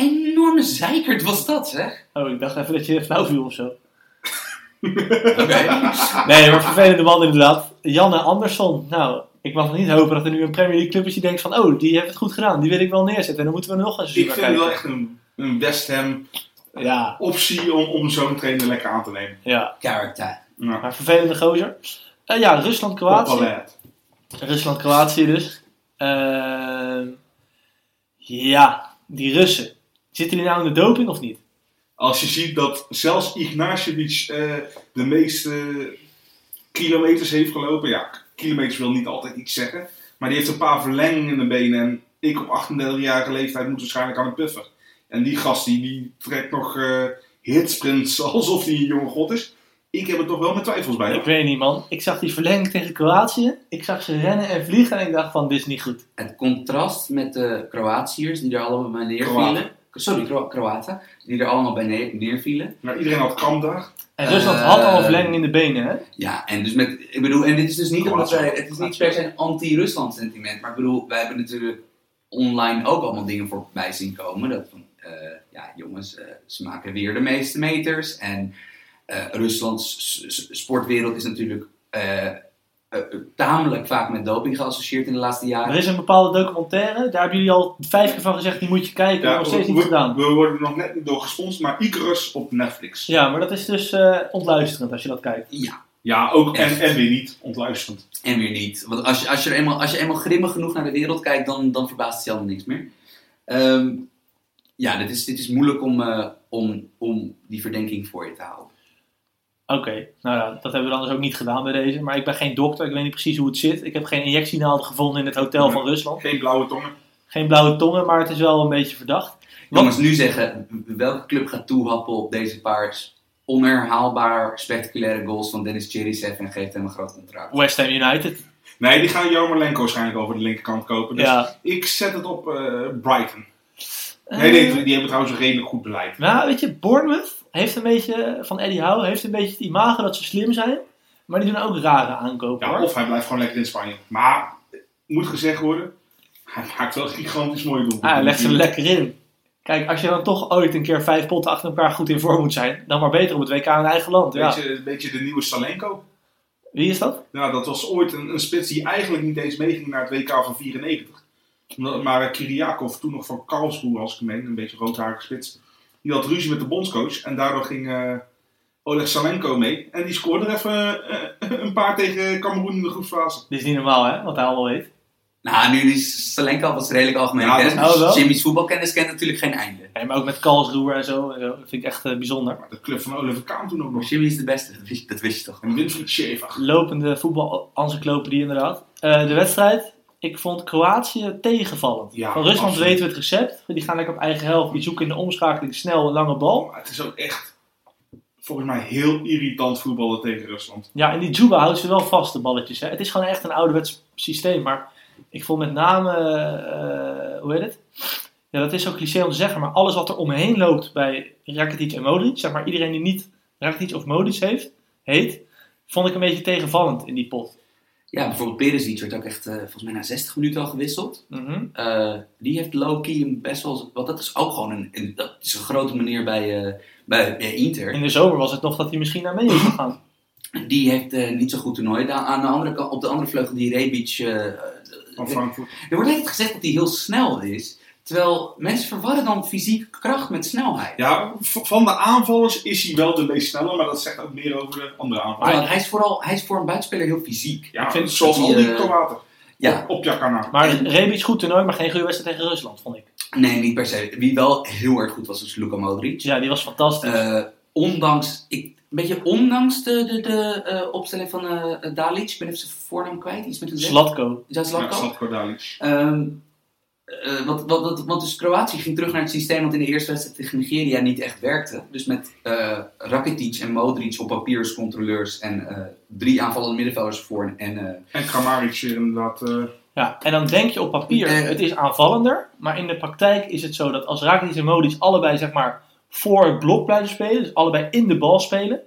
Enorme zeikert was dat, zeg. Oh, ik dacht even dat je flauw viel of zo. [laughs] Oké. Nee, maar vervelende man inderdaad. Janne Andersson. Nou, ik mag nog niet hopen dat er nu een Premier League club is die denkt van... Oh, die heeft het goed gedaan. Die wil ik wel neerzetten. En dan moeten we nog een seizoen Ik vind het wel echt een, een West Ham Ja, optie om, om zo'n trainer lekker aan te nemen. ja. Character. Nou, Maar vervelende gozer. Eh, ja, Rusland-Kroatië. Rusland-Kroatië dus. Ehm, ja, die Russen. Zitten die nou in de doping of niet? Als je ziet dat zelfs Ignatjevic eh, de meeste kilometers heeft gelopen. Ja, kilometers wil niet altijd iets zeggen. Maar die heeft een paar verlengingen in de benen. En ik op 38-jarige leeftijd moet waarschijnlijk aan het puffen. En die gast die, die trekt nog eh hitsprints [laughs] alsof hij een jonge god is. Ik heb er toch wel mijn twijfels bij. Ik weet niet, man. Ik zag die verlenging tegen Kroatië. Ik zag ze rennen en vliegen en ik dacht van, dit is niet goed. Het contrast met de Kroatiërs die er allemaal bij neervielen. Sorry, Kro Kroaten. Die er allemaal bij neer- neervielen. Nou, iedereen had kramp daar. En Rusland Eh, had al een verlenging in de benen, hè? Ja, en dus met, ik bedoel, en dit is dus niet omdat wij, het is niet per se een anti-Rusland sentiment, maar ik bedoel, wij hebben natuurlijk online ook allemaal dingen voorbij zien komen. Dat van, eh, ja jongens, eh, ze maken weer de meeste meters en eh Ruslands sportwereld is natuurlijk tamelijk vaak met doping geassocieerd in de laatste Er jaren. is een bepaalde documentaire, daar hebben jullie al vijf keer van gezegd, die moet je kijken, maar nog steeds niet we, gedaan. we worden er nog net niet door gesponsord, maar Icarus op Netflix. Ja, maar dat is dus eh, ontluisterend als je dat kijkt. Ja, Ja, ook en, en weer niet ontluisterend. en weer niet. Want als je, als je, er eenmaal, als je eenmaal grimmig genoeg naar de wereld kijkt, dan, dan verbaast het je allemaal niks meer. Ehm, ja, dit is, dit is moeilijk om, eh, om, om die verdenking voor je te houden. Oké, nou ja, dat hebben we dan dus ook niet gedaan bij deze. Maar ik ben geen dokter, ik weet niet precies hoe het zit. Ik heb geen injectienaalden gevonden in het hotel Nee. van Rusland. Geen blauwe tongen. Geen blauwe tongen, maar het is wel een beetje verdacht. Jongens, nu zeggen, welke club gaat toehappen op deze paar onherhaalbaar spectaculaire goals van Dennis Cherisev en geeft hem een groot contract? West Ham United. Nee, die gaan Jarmolenko waarschijnlijk over de linkerkant kopen. Dus Ja. ik zet het op eh, Brighton. Nee, nee, die hebben trouwens een redelijk goed beleid. Nou, weet je, Bournemouth heeft een beetje, van Eddie Howe, heeft een beetje het imago dat ze slim zijn. Maar die doen ook rare aankopen Ja, hoor. of hij blijft gewoon lekker in Spanje. Maar, moet gezegd worden, hij maakt wel gigantisch mooie doelpunten. Ah, hij legt ze er lekker in. Kijk als je dan toch ooit een keer vijf potten achter elkaar goed in vorm moet zijn, dan maar beter op het WK in eigen land. Ja. Een beetje de nieuwe Salenko. Wie is dat? Nou, dat was ooit een, een spits die eigenlijk niet eens meeging naar het WK van 94. Omdat- Maar Kiriakov, toen nog van Karlsruhe als ik meen, een beetje roodharige spits. Die had ruzie met de bondscoach en daardoor ging eh, Oleg Salenko mee. En die scoorde er even eh, [laughs] een paar tegen Cameroen in de groepsfase. Dit is niet normaal, hè? Wat hij allemaal weet. Nou, nu is Salenko was redelijk algemeen Ja, kennis. oh, wel? Jimmy's voetbalkennis kent natuurlijk geen einde. Nee, maar ook met Karlsruhe en zo. en zo. Dat vind ik echt eh, bijzonder. Maar de club van Oliver Kaan toen ook nog. Jimmy is de beste, dat wist, dat wist je toch? En Winfried Schaefer. Lopende voetbal-encyclopedie inderdaad. Eh, de wedstrijd. Ik vond Kroatië tegenvallend. Ja, Van Rusland absoluut. weten we het recept. Die gaan lekker op eigen helft. Die zoeken in de omschakeling snel een lange bal. Maar het is ook echt, volgens mij, heel irritant voetballen tegen Rusland. Ja, en die Juba houdt ze wel vast, de balletjes. Hè. Het is gewoon echt een ouderwets systeem. Maar ik vond met name, eh, hoe heet het? Ja, dat is zo cliché om te zeggen. Maar alles wat er omheen loopt bij Rakitic en Modric. Zeg maar iedereen die niet Rakitic of Modric heeft, heet. Vond ik een beetje tegenvallend in die pot. Ja, bijvoorbeeld Perisic werd ook echt, eh, volgens mij na 60 minuten al gewisseld. Mhm. Eh, die heeft low-key best wel... Want dat is ook gewoon een, een- dat is een grote manier bij, eh, bij, bij Inter. In de zomer was het nog dat hij misschien naar mee is gegaan. Die heeft eh, niet zo goed toernooi. gedaan. aan de andere kant, op de andere vleugel die Rebic... eh, Van Frankfurt. er wordt altijd gezegd dat hij heel snel is. Terwijl mensen verwarren dan fysiek kracht met snelheid. Ja, van de aanvallers is hij wel de meest snelle, maar dat zegt ook meer over de andere aanvallers. Maar hij is, vooral, hij is voor een buitenspeler heel fysiek. Ja, Ik vind zoals dat al die Kroaten. Ja, Op Jakana. Maar Rebic goed toernooi, maar geen goede wedstrijd tegen Rusland, vond ik. nee, niet per se. Wie wel heel erg goed was, was Luka Modric. Ja, die was fantastisch. Eh, ondanks, ik, een beetje ondanks de, de, de eh, opstelling van eh Dalic. Ik ben even zijn voornaam kwijt. Iets met een Z. Slatko. Is dat Ja, Zlatko? Slatko Dalic. Ehm, eh, wat, wat, wat, want dus Kroatië ging terug naar het systeem wat in de eerste wedstrijd tegen Nigeria niet echt werkte. Dus met eh Rakitic en Modric op papier als controleurs en eh, drie aanvallende middenvelders voor. En, eh, En Kramaric inderdaad. eh, Ja, en dan denk je op papier, het is aanvallender. Maar in de praktijk is het zo dat als Rakitic en Modric allebei zeg maar voor het blok blijven spelen, dus allebei in de bal spelen,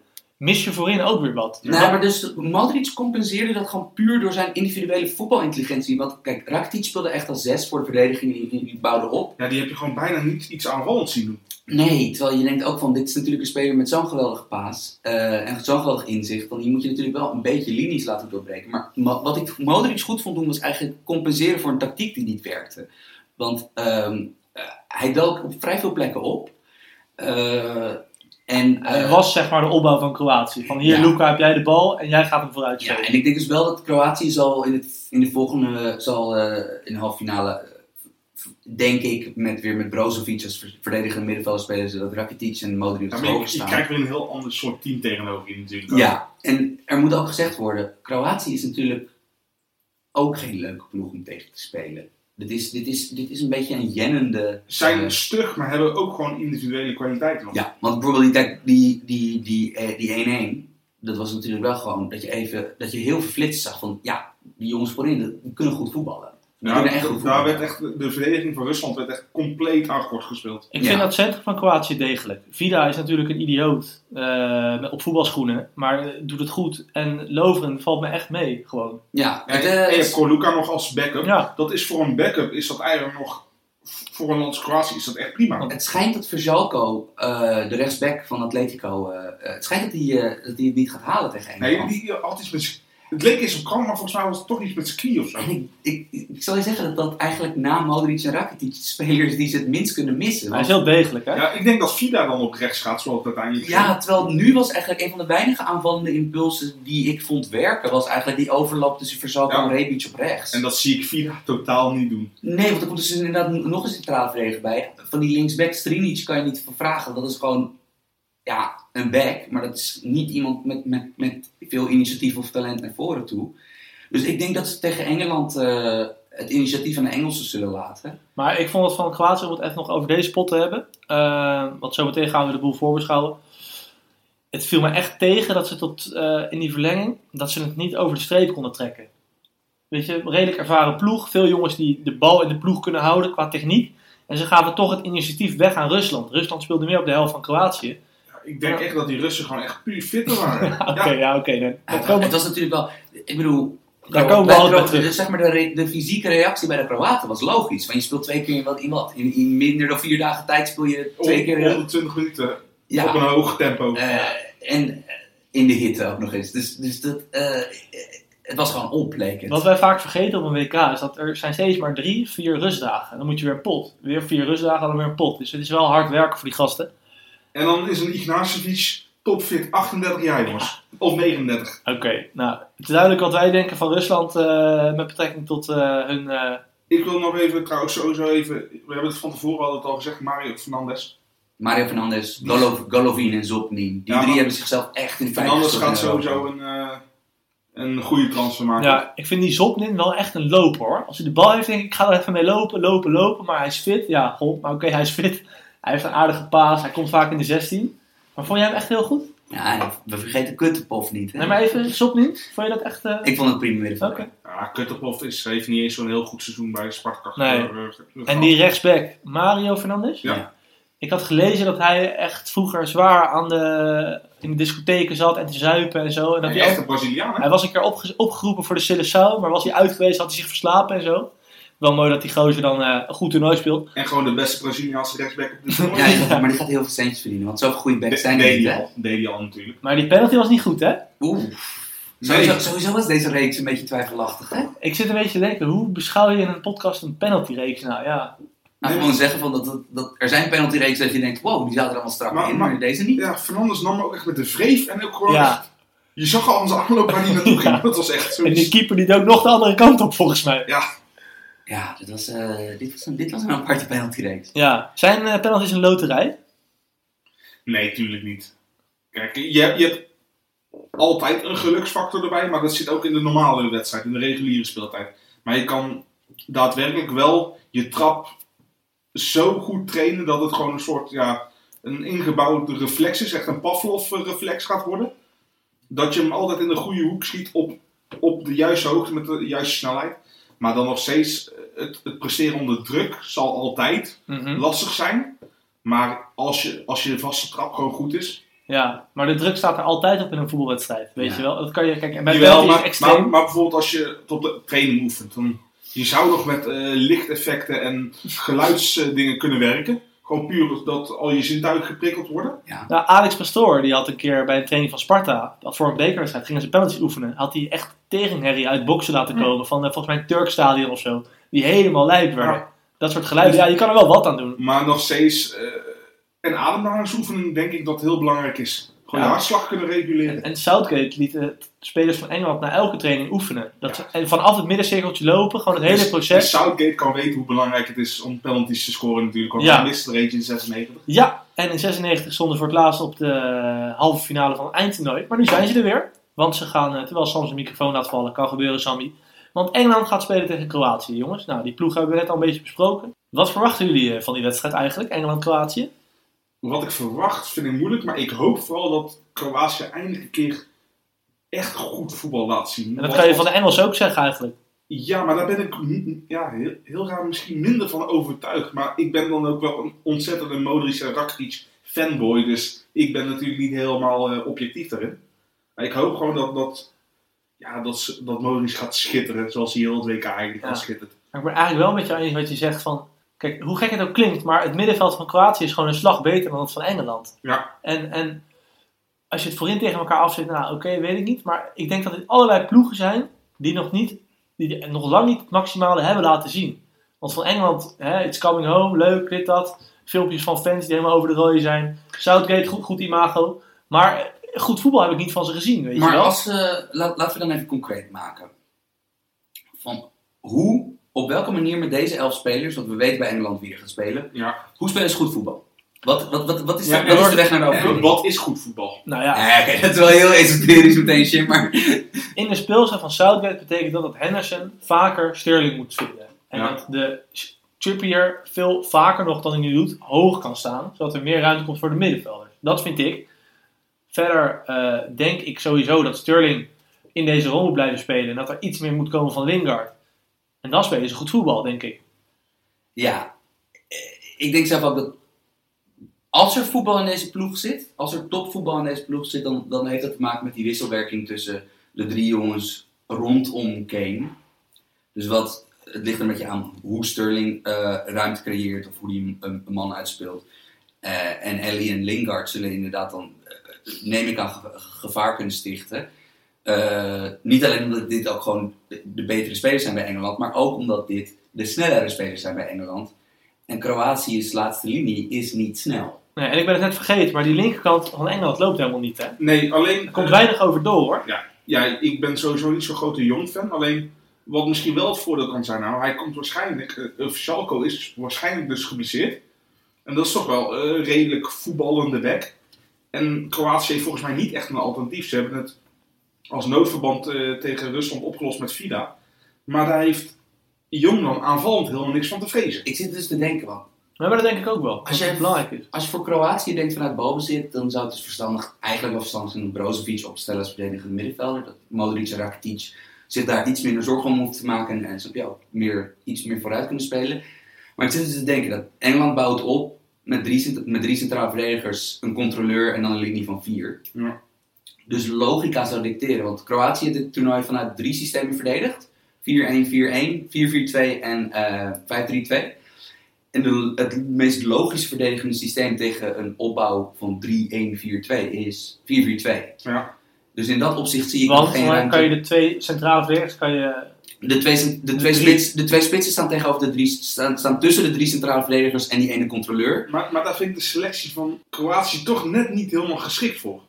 mis je voorin ook weer wat. Nou, maar dus Modric compenseerde dat gewoon puur door zijn individuele voetbalintelligentie. Want kijk, Rakitic speelde echt als zes voor de verdediging, die, die, die bouwde op. ja, die heb je gewoon bijna niet iets aanvallends zien doen. Nee, terwijl je denkt ook van, dit is natuurlijk een speler met zo'n geweldige paas eh, en zo'n geweldig inzicht. Dan die moet je natuurlijk wel een beetje linies laten doorbreken. Maar ma- wat ik Modric goed vond doen, was eigenlijk compenseren voor een tactiek die niet werkte. Want ehm, eh, hij dook op vrij veel plekken op. Eh, en, Hij eh, was zeg maar de opbouw van Kroatië. Van hier Ja. Luca heb jij de bal en jij gaat hem vooruit Ja, en ik denk dus wel dat Kroatië zal in, het, in de volgende, zal eh, in de halve finale, eh, denk ik, met, weer met Brozovic als ver- verdedigende middenvelder spelen, zodat Rakitic en Modric Ja, op het je, staan. krijgt weer een heel ander soort team tegenover je natuurlijk. Ja, en er moet ook gezegd worden, Kroatië is natuurlijk ook geen leuke ploeg om tegen te spelen. Dit is, dit is, dit is een beetje een jennende... Zijn eh, stug, maar hebben ook gewoon individuele kwaliteiten. nog. ja, want bijvoorbeeld die- die die die eh, die 1-1, dat was natuurlijk wel gewoon dat je even, dat je heel verflitst zag van, ja, die jongens voorin, die kunnen goed voetballen. Die Ja, kunnen echt goed daar werd echt, de verdediging van Rusland werd echt compleet akkoord gespeeld. Ik Ja. vind dat centrum van Kroatië degelijk. Vida is natuurlijk een idioot eh, met- op voetbalschoenen, maar eh, doet het goed. En Lovren valt me echt mee, gewoon. Ja, En, je hebt nog als backup. Ja, Dat is voor een backup is dat eigenlijk nog, voor een land als Kroatië is dat echt prima. het schijnt dat Verjalko, eh, de rechtsback van Atletico, het schijnt dat hij, eh, dat hij het niet gaat halen tegen Nee, Engeland. die, die had iets met het leek eens op kant, maar volgens mij was het toch iets met zijn knie of zo. En ik, ik, ik zal je zeggen dat dat eigenlijk na Modric en Rakitic de spelers die ze het minst kunnen missen. hij is heel degelijk, hè? Ja, ik denk dat Vida dan op rechts gaat, zoals het uiteindelijk ja, terwijl nu was eigenlijk een van de weinige aanvallende impulsen die ik vond werken, was eigenlijk die overlap tussen Verzalko Ja. en Rebic op rechts. En dat zie ik Vida totaal niet doen. Nee, want er komt dus inderdaad nog een centrale verdediger bij. Van die linksback Strinic kan je niet van vragen. Dat is gewoon ja, een back, maar dat is niet iemand met, met, met veel initiatief of talent naar voren toe. Dus ik denk dat ze tegen Engeland eh, het initiatief aan de Engelsen zullen laten. Maar ik vond het van Kroatië, om het even nog over deze pot te hebben. Eh, want zometeen gaan we de boel voorbeschouwen. Het viel me echt tegen dat ze tot eh, in die verlenging, dat ze het niet over de streep konden trekken. Weet je, redelijk ervaren ploeg. Veel jongens die de bal in de ploeg kunnen houden qua techniek. En ze gaven toch het initiatief weg aan Rusland. Rusland speelde meer op de helft van Kroatië. Ik denk Ja. echt dat die Russen gewoon echt puur fitter waren. [laughs] Oké, ja, oké. nee. Ja, dat kan het was natuurlijk wel, ik bedoel, Daar komen we altijd terug. Zeg maar, de, re- de fysieke reactie bij de Kroaten was logisch. Want je speelt twee keer in wat. In, wat. in, in minder dan vier dagen tijd speel je twee keer. eh, 120 minuten ja, op een hoog tempo. eh, en in de hitte ook nog eens. Dus, dus dat, eh, het was gewoon onplekend. Wat wij vaak vergeten op een WK is dat er zijn steeds maar drie, vier rustdagen. Dan moet je weer een pot. Weer vier rustdagen, dan weer een pot. Dus het is wel hard werken voor die gasten. En dan is een Ignacevic topfit 38 jaar jongens. Of 39. Oké, nou, het is duidelijk wat wij denken van Rusland eh, met betrekking tot eh, hun... eh, Ik wil nog even, trouwens sowieso even, we hebben het van tevoren het al gezegd, Mario Fernandes. Mario Fernandes, Golov, Golovin en Zopnin. Die Ja, drie hebben zichzelf echt in Fernandes gestoken gaat sowieso een, eh, een goede transfer maken. ja, ik vind die Zopnin wel echt een loper hoor. Als hij de bal heeft, denk ik, ik ga er even mee lopen, lopen, lopen. Maar hij is fit. Ja, god, maar oké, hij is fit. Hij heeft een aardige paas. Hij komt vaak in de 16. Maar vond jij hem echt heel goed? Ja, we vergeten Kuttepov niet. Hè? Nee, maar even, Zopnin, vond je dat echt... eh, Ik vond het prima middenveld. Oké. Ja, Kutterpov is, heeft niet eens zo'n heel goed seizoen bij Sparta. Nee. eh, eh, En die rechtsback, Mario Fernandes? Ja. Ik had gelezen dat hij echt vroeger zwaar aan de, in de discotheken zat en te zuipen en zo. En dat Een hij, ook- echte Braziliaan, hè? hij was een keer opge- opgeroepen voor de Seleção, maar was hij uit geweest, had hij zich verslapen en zo. Wel mooi dat die gozer dan eh, een goed toernooi speelt. En gewoon de beste Braziliaanse rechtsback op dit [laughs] toernooi. Ja, die maar die gaat heel veel centjes verdienen. Want zoveel goede backs zijn er deed niet, hij hè? al, deed hij al natuurlijk. Maar die penalty was niet goed, hè? Oeh. Nee. Sowieso, sowieso was deze reeks een beetje twijfelachtig, hè? Ik zit een beetje te denken, hoe beschouw je in een podcast een penaltyreeks nou? Ja, Nou, gewoon zeggen van dat, dat, dat er zijn penaltyreeks dat je denkt, wow, die zaten er allemaal strak Maar- in, maar, maar- deze niet. Ja, Fernandes nam ook echt met de vreef en ook gewoon ja. echt- Je zag al zijn aanloop waar hij naartoe [laughs] ging. Dat was echt zo. en die keeper die ook nog de andere kant op, volgens mij. Ja, dit was, eh, dit was, een, dit was een aparte penaltyreeks. Ja, zijn eh, penalties een loterij? Nee, tuurlijk niet. Kijk, je, hebt- je hebt altijd een geluksfactor erbij, maar dat zit ook in de normale wedstrijd, in de reguliere speeltijd. Maar je kan daadwerkelijk wel je trap zo goed trainen dat het gewoon een soort, ja, een ingebouwde reflex is, echt een Pavlov-reflex gaat worden. Dat je hem altijd in de goede hoek schiet op, op de juiste hoogte met de juiste snelheid. Maar dan nog steeds, het, het presteren onder druk zal altijd Mhm. lastig zijn. Maar als je, als je de vaste trap gewoon goed is. Ja, maar de druk staat er altijd op in een voetbalwedstrijd, weet Ja. je wel. Dat kan je, kijk, en bij Jawel, maar, extreem. maar, maar bijvoorbeeld als je tot de training oefent. Dan, je zou nog met eh, lichteffecten en geluidsdingen kunnen werken. Gewoon puur dat al je zintuigen geprikkeld worden. Nou, Alex Pastoor, die had een keer bij een training van Sparta, voor een bekerwedstrijd, gingen ze penalties oefenen. Had hij echt tegenherrie uit boksen laten komen van eh, volgens mij een Turkstadion of zo. Die helemaal lijp werden. Ja. Dat soort geluiden, ja, je kan er wel wat aan doen. Maar nog steeds. eh en ademhalingsoefening denk ik dat heel belangrijk is. Gewoon Ja. hartslag kunnen reguleren. En Southgate liet de spelers van Engeland na elke training oefenen. Dat ze, en vanaf het middencirkeltje lopen, gewoon het hele Dus- proces. dus Southgate kan weten hoe belangrijk het is om penalties te scoren natuurlijk. Want Ja. hij miste er eentje in 96. Ja, en in 96 stonden ze voor het laatst op de halve finale van het eindtoernooi. Maar nu zijn ze er weer. Want ze gaan, eh, terwijl Sam zijn microfoon laat vallen, kan gebeuren, Sammy. Want Engeland gaat spelen tegen Kroatië, jongens. Nou, die ploeg hebben we net al een beetje besproken. Wat verwachten jullie eh, van die wedstrijd eigenlijk, Engeland-Kroatië? Wat ik verwacht vind ik moeilijk. Maar ik hoop vooral dat Kroatië eindelijk een keer echt goed voetbal laat zien. En dat kan je van de Engelsen ook zeggen eigenlijk. Ja, maar daar ben ik ja, heel, heel raar misschien minder van overtuigd. Maar ik ben dan ook wel een ontzettende Modric en Rakitic fanboy. Dus ik ben natuurlijk niet helemaal eh, objectief daarin. Maar ik hoop gewoon dat, dat, ja, dat, dat Modric gaat schitteren. Zoals hij heel het WK eigenlijk Ja. schittert. Maar ik ben eigenlijk wel met je eens wat je zegt van... Kijk, hoe gek het ook klinkt, maar het middenveld van Kroatië is gewoon een slag beter dan het van Engeland. Ja. En, en als je het voorin tegen elkaar afzet, nou oké, weet ik niet. Maar ik denk dat dit allerlei ploegen zijn die nog, niet, die nog lang niet het maximale hebben laten zien. Want van Engeland, hè, it's coming home, leuk, dit, dat. Filmpjes van fans die helemaal over de rode zijn. Southgate, goed, goed imago. Maar goed voetbal heb ik niet van ze gezien, weet je Maar wel. als, eh, laat, laten we dan even concreet maken. Van hoe, op welke manier met deze elf spelers, want we weten bij Engeland wie er gaat spelen, Ja. hoe spelen ze goed voetbal? Wat, wat, wat, wat, is, Ja, de, wat is hoor. de weg naar de overwinning? Wat is goed voetbal? Nou ja, dat is wel heel esoterisch meteen, Jim, maar... in de speelstijl van Southgate betekent dat dat Henderson vaker Sterling moet vinden. En Ja. dat de Trippier veel vaker nog dan hij nu doet, hoog kan staan. Zodat er meer ruimte komt voor de middenvelders. Dat vind ik. Verder eh, denk ik sowieso dat Sterling in deze rol moet blijven spelen. En dat er iets meer moet komen van Lingard. En dan spelen ze goed voetbal, denk ik. Ja, eh, ik denk zelf ook dat als er voetbal in deze ploeg zit, als er topvoetbal in deze ploeg zit, dan, dan heeft dat te maken met die wisselwerking tussen de drie jongens rondom Kane. Dus wat, het ligt er een beetje aan hoe Sterling eh, ruimte creëert of hoe hij een, man uitspeelt. Eh, en Ellie en Lingard zullen inderdaad dan, neem ik aan, ge- gevaar kunnen stichten. Eh, niet alleen omdat dit ook gewoon de, de betere spelers zijn bij Engeland, maar ook omdat dit de snellere spelers zijn bij Engeland. En Kroatië's laatste linie is niet snel. Nee, en ik ben het net vergeten, maar die linkerkant van Engeland loopt helemaal niet, hè? Nee, alleen... Er komt eh, weinig over door, hoor. Ja, ik ben sowieso niet zo'n grote Jong-fan. Alleen, wat misschien wel het voordeel kan zijn, nou, hij komt waarschijnlijk, uh, Schalko is waarschijnlijk dus geblesseerd. En dat is toch wel eh, redelijk voetballende bek. En Kroatië heeft volgens mij niet echt een alternatief. Ze hebben het als noodverband eh, tegen Rusland opgelost met Vida. Maar daar heeft Jong dan aanvallend helemaal niks van te vrezen. Ik zit dus te denken, want Maar dat denk ik ook wel. Als je jij- belangrijk is. Als je voor Kroatië denkt vanuit balbezit, dan zou het dus verstandig, eigenlijk wel verstandig zijn om Brozovic op te stellen als verdedigende middenvelder. Dat Modric en Rakitic zich daar iets minder zorgen om hoeven te maken en ze ja, meer, iets meer vooruit kunnen spelen. Maar ik zit dus te denken dat Engeland bouwt op met drie, met drie centrale verdedigers, een controleur en dan een linie van vier. Ja. Dus logica zou dicteren, want Kroatië heeft dit toernooi vanuit drie systemen verdedigd. 4-1-4-1, 4-4-2 en eh 5-3-2. En de, het meest logisch verdedigende systeem tegen een opbouw van 3-1-4-2 is 4-4-2. Ja. Dus in dat opzicht zie ik nog geen ruimte. kan je de twee centrale verdedigers kan je De twee, de, twee spits, de twee spitsen staan tegenover de drie, staan, staan tussen de drie centrale verdedigers en die ene controleur. Maar, maar daar vind ik de selectie van Kroatië toch net niet helemaal geschikt voor.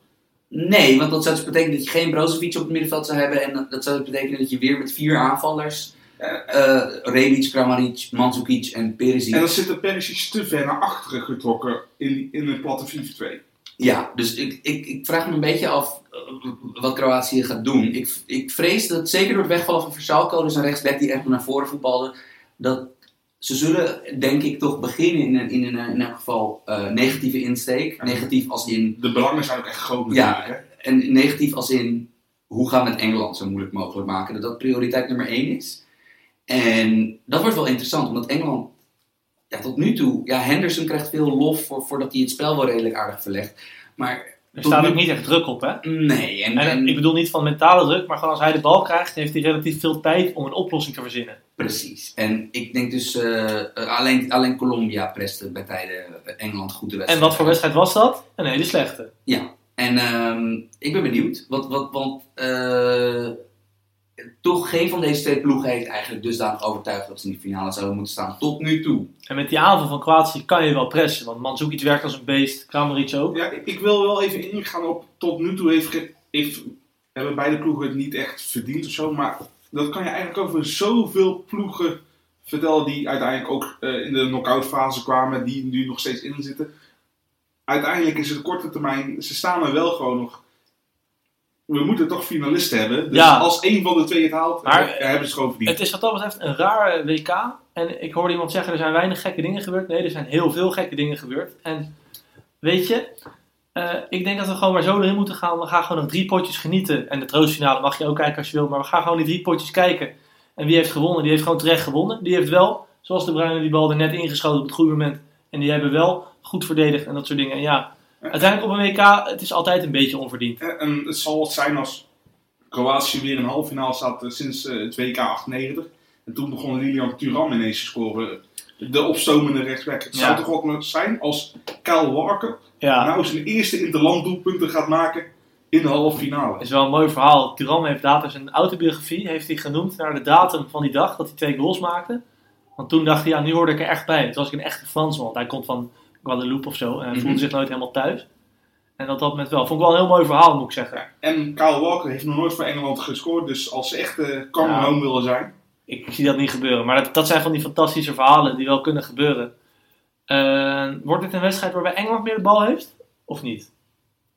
Nee, want dat zou dus betekenen dat je geen Brozovic op het middenveld zou hebben. En dat, zou dus betekenen dat je weer met vier aanvallers. Rebic, Kramaric, Mandzukic en Perisic. En dan zit de Perisic te ver naar achteren getrokken in, in een platte 4-2. Ja, dus ik, ik, ik vraag me een beetje af eh, wat Kroatië gaat doen. Ik, ik vrees dat zeker door het wegvallen van Versalco, dus een rechtsback die echt naar voren voetbalde, dat ze zullen denk ik toch beginnen in een, in een, in elk geval eh, negatieve insteek. Negatief als in, De belangen zijn ook echt groot Ja. natuurlijk. en negatief als in hoe gaan we het Engeland zo moeilijk mogelijk maken. Dat dat prioriteit nummer één is. En dat wordt wel interessant, omdat Engeland ja, tot nu toe, ja, Henderson krijgt veel lof voor, voordat hij het spel wel redelijk aardig verlegt. Maar Er staat ook niet echt druk op, hè? Nee, en, En, en- ik bedoel niet van mentale druk, maar gewoon als hij de bal krijgt, heeft hij relatief veel tijd om een oplossing te verzinnen. precies. En ik denk dus, eh, eh, alleen, alleen Colombia preste bij tijden eh, Engeland goed de En wedstrijd. wat voor wedstrijd was dat? Een hele slechte. Ja, en ehm, ik ben benieuwd. Wat, wat, want eh, toch geen van deze twee ploegen heeft eigenlijk dusdanig overtuigd dat ze in de finale zouden moeten staan. Tot nu toe. En met die aanval van Kroatië kan je wel pressen, want Mandzukic werkt als een beest, Kramaric ook. Ja, ik, ik wil wel even ingaan op. Tot nu toe heeft, heeft, hebben beide ploegen het niet echt verdiend of zo. Maar dat kan je eigenlijk over zoveel ploegen vertellen. die uiteindelijk ook eh, in de knock-out fase kwamen. die nu nog steeds in zitten. Uiteindelijk is het korte termijn. ze staan er wel gewoon nog. We moeten toch finalisten hebben. Dus Ja. als één van de twee het haalt, Maar, eh, hebben ze het gewoon verdiend. Het is wat dat betreft een raar eh, WK. En ik hoorde iemand zeggen, er zijn weinig gekke dingen gebeurd. Nee, er zijn heel veel gekke dingen gebeurd. En weet je, eh, ik denk dat we gewoon maar zo erin moeten gaan. We gaan gewoon nog drie potjes genieten. En de troostfinale mag je ook kijken als je wil. Maar we gaan gewoon die drie potjes kijken. En wie heeft gewonnen? Die heeft gewoon terecht gewonnen. Die heeft wel, zoals de Bruinen, die bal er net ingeschoten op het goede moment. En die hebben wel goed verdedigd en dat soort dingen. En ja, uiteindelijk op een WK, het is altijd een beetje onverdiend. En, en het zal wat zijn als Kroatië weer in een halve finale staat eh, sinds eh, het WK 98. En toen begon Lilian Thuram ineens te scoren. De opstomende rechtsback. Het zou toch wat zijn als Kyle Walker Ja, nou zijn eerste interlanddoelpunten gaat maken in de halve finale. is wel een mooi verhaal. Turam heeft later zijn autobiografie heeft hij genoemd naar de datum van die dag dat hij twee goals maakte. Want toen dacht hij, ja, nu hoorde ik er echt bij. Toen was ik een echte Fransman. Want hij komt van Guadeloupe of zo. En hij Mhm. voelde zich nooit helemaal thuis. En dat dat moment wel. Vond ik wel een heel mooi verhaal, moet ik zeggen. En Kyle Walker heeft nog nooit voor Engeland gescoord. Dus als ze echt uh, Ja. home willen zijn. Ik zie dat niet gebeuren. Maar dat, dat zijn van die fantastische verhalen die wel kunnen gebeuren. Eh, wordt dit een wedstrijd waarbij Engeland meer de bal heeft? Of niet?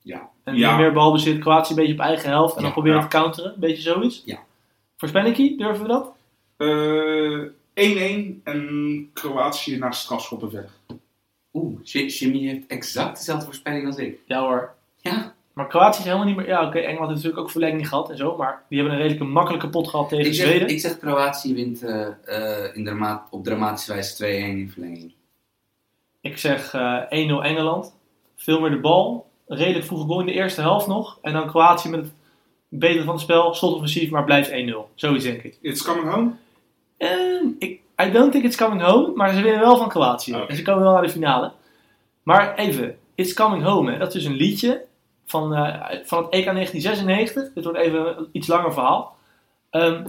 Ja. En Ja. meer balbezit, Kroatië een beetje op eigen helft. En dan proberen ja. te counteren. Een beetje zoiets? Ja. Voorspellinkie, durven we dat? Eh, 1-1 en Kroatië naar strafschoppen verder. Oeh, Jimmy heeft exact dezelfde voorspelling als ik. Ja hoor. Ja, Maar Kroatië is helemaal niet meer... Ja, oké, Engeland heeft natuurlijk ook verlenging gehad en zo. Maar die hebben een redelijk makkelijke pot gehad tegen ik zeg, Zweden. ik zeg Kroatië wint eh, eh, in drama op dramatische wijze 2-1 in verlenging. Ik zeg eh 1-0 Engeland. Veel meer de bal. Redelijk vroege goal in de eerste helft nog. En dan Kroatië met beter van het spel, slotoffensief, maar blijft 1-0. Zoiets denk ik. It's coming home? Ehm, ik I don't think it's coming home, maar ze winnen wel van Kroatië. Oké. En ze komen wel naar de finale. Maar even, It's Coming Home, hè, dat is dus een liedje van, eh, van het EK 1996. Dit wordt even een iets langer verhaal. Ehm,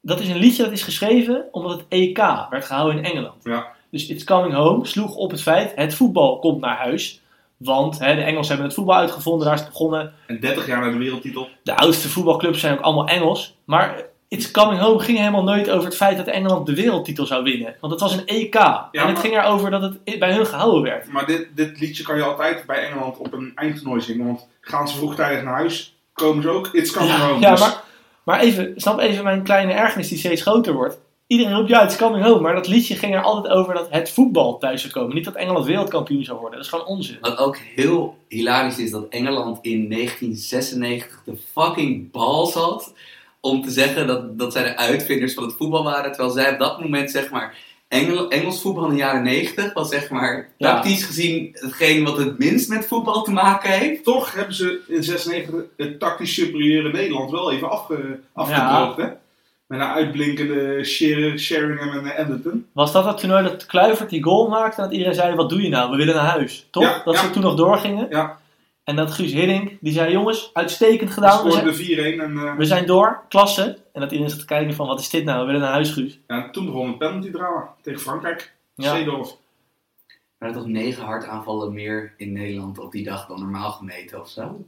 dat is een liedje dat is geschreven omdat het EK werd gehouden in Engeland. Ja. Dus It's Coming Home sloeg op het feit, het voetbal komt naar huis. Want hè, de Engelsen hebben het voetbal uitgevonden, daar is het begonnen. En 30 jaar na de wereldtitel. De oudste voetbalclubs zijn ook allemaal Engels. Maar It's Coming Home ging helemaal nooit over het feit dat Engeland de wereldtitel zou winnen. Want het was een EK. en het maar- ging erover dat het bij hun gehouden werd. Maar dit, dit liedje kan je altijd bij Engeland op een eindtoernooi zingen. Want gaan ze vroegtijdig naar huis, komen ze ook. It's coming home. Ja, Dus- maar, maar even, snap even mijn kleine ergernis die steeds groter wordt. Iedereen roept ja, It's Coming Home. Maar dat liedje ging er altijd over dat het voetbal thuis zou komen. Niet dat Engeland wereldkampioen zou worden. Dat is gewoon onzin. Wat ook heel hilarisch is dat Engeland in 1996 de fucking bals had om te zeggen dat, dat zij de uitvinders van het voetbal waren. Terwijl zij op dat moment, zeg maar, Engel, Engels voetbal in de jaren 90 was, zeg maar, Ja. tactisch gezien hetgeen wat het minst met voetbal te maken heeft. Toch hebben ze in 96 het tactisch superieure Nederland wel even afge, afgedroogd. Hè? Met een uitblinkende Sheringham en Anderton. Was dat het toernooi dat Kluivert die goal maakte en dat iedereen zei, wat doe je nou? We willen naar huis. Toch? Ja, dat ja. ze toen nog doorgingen. Ja. En dat Guus Hiddink, die zei, jongens, uitstekend gedaan. We zijn, scoorde 4-1 en eh, we zijn door, klasse. En dat iedereen zat te kijken van, wat is dit nou? We willen naar huis, Guus. ja, toen begon het penalty drama tegen Frankrijk. Ja. Seedorf. Er waren toch negen hartaanvallen meer in Nederland op die dag dan normaal gemeten of zo?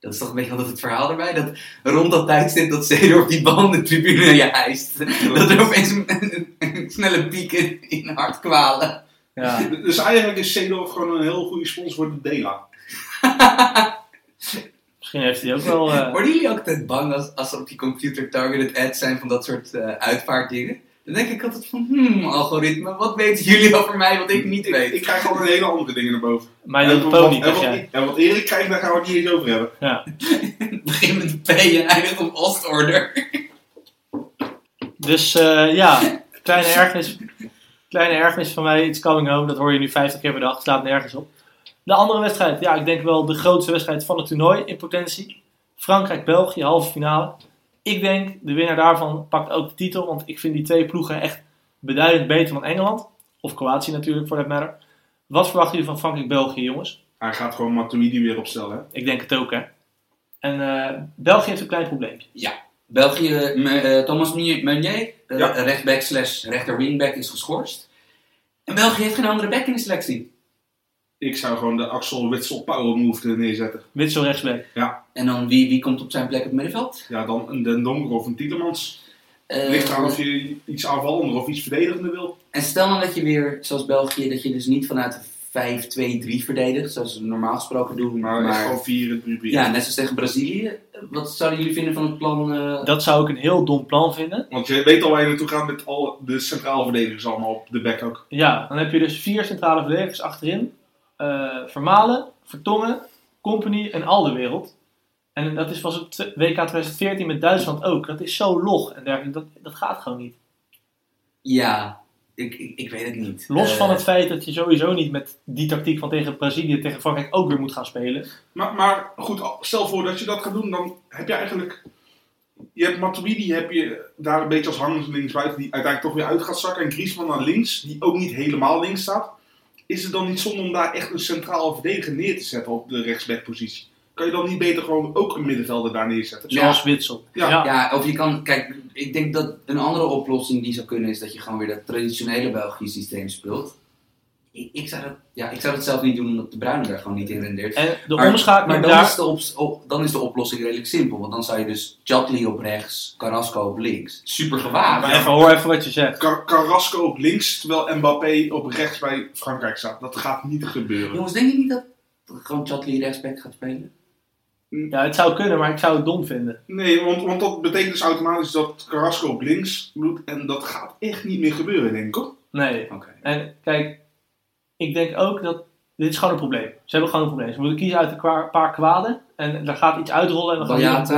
Dat is toch een beetje altijd het verhaal erbij? Dat rond dat tijdstip dat Zeedorf die bal in de tribune naar je hijst. Dat er opeens een, een- een snelle piek in, in hartkwalen. Ja. Dus eigenlijk is Seedorf gewoon een heel goede sponsor voor de Dela. [laughs] Misschien heeft hij ook wel... eh, Worden jullie ook altijd bang als, als er op die computer targeted ads zijn van dat soort eh uitvaartdingen? Dan denk ik altijd van, hmm, algoritme, wat weten jullie over mij wat ik niet weet? Ik krijg altijd hele andere dingen naar boven. Little wat, Pony, en, dacht wat, jij. en wat Erik krijgt, daar gaan we het niet eens over hebben. Ja. [laughs] begin met P en eindigt op Ostorder. Dus eh, ja, kleine ergernis, kleine ergernis van mij, It's Coming Home. Dat hoor je nu 50 keer per dag, slaat nergens op. De andere wedstrijd, ja, ik denk wel de grootste wedstrijd van het toernooi in potentie. Frankrijk-België, halve finale. Ik denk, de winnaar daarvan pakt ook de titel, want ik vind die twee ploegen echt beduidend beter dan Engeland. Of Kroatië natuurlijk, voor dat matter. Wat verwachten jullie van Frankrijk-België, jongens? Hij gaat gewoon Matuidi weer opstellen. Hè? Ik denk het ook, hè. En eh, België heeft een klein probleempje. België, me- eh, Thomas Meunier, eh, Ja. rechtback slash rechter wingback is geschorst. En België heeft geen andere back in de selectie. Ik zou gewoon de Axel Witsel Power Move er neerzetten. Witsel rechtsback. En dan wie, wie komt op zijn plek op het middenveld? Ja, dan een Den Donker of een Tielemans. Eh, Ligt eraan of je iets aanvallender of iets verdedigender wil. En stel dan dat je weer, zoals België, dat je dus niet vanuit de 5-2-3 verdedigt, zoals we normaal gesproken doen. Maar, gewoon 4 3 ja, net zoals tegen Brazilië. Wat zouden jullie vinden van het plan? eh, Dat zou ik een heel dom plan vinden. Want je weet al waar je naartoe gaat met al de centrale verdedigers allemaal op de back ook. Ja, dan heb je dus vier centrale verdedigers achterin. Eh, Vermalen, Vertongen, Company en Alderwereld. En dat is, was het WK 2014 met Duitsland ook. Dat is zo log en dergelijke. Dat, dat gaat gewoon niet. Ja, ik, ik, ik weet het niet. Los Eh, van het feit dat je sowieso niet met die tactiek van tegen Brazilië, tegen Frankrijk ook weer moet gaan spelen. Maar, maar goed, stel voor dat je dat gaat doen, dan heb je eigenlijk... Je hebt Matuidi, heb je daar een beetje als hangend linksbuiten, die uiteindelijk toch weer uit gaat zakken. En Griezmann naar links, die ook niet helemaal links staat. Is het dan niet zonde om daar echt een centraal verdediger neer te zetten op de rechtsbackpositie? Kan je dan niet beter gewoon ook een middenvelder daar neerzetten? Ja. Zoals Witsel. Ja. Ja, of je kan, kijk, ik denk dat een andere oplossing die zou kunnen is dat je gewoon weer dat traditionele Belgisch systeem speelt. Ik, ik, zou dat, ja, ik zou dat zelf niet doen omdat de Bruine daar gewoon niet in rendeert. En de maar, omschakeling maar dan, daar... is de op- dan is de oplossing redelijk simpel, want dan zou je dus Chatli op rechts, Carrasco op links. Super gewaagd. Maar even hoor even wat je zegt. Car- Carrasco op links, terwijl Mbappé op rechts bij Frankrijk staat. Dat gaat niet gebeuren. Jongens, denk je niet dat gewoon Chatli rechtsback gaat spelen? Ja, het zou kunnen, maar ik zou het dom vinden. Nee, want, want dat betekent dus automatisch dat Carrasco op links moet. En dat gaat echt niet meer gebeuren, denk ik hoor. Nee. Oké. En kijk, ik denk ook dat. Dit is gewoon een probleem. Ze hebben gewoon een probleem. Ze moeten kiezen uit een paar kwaden. En er gaat iets uitrollen. En we gaan niet-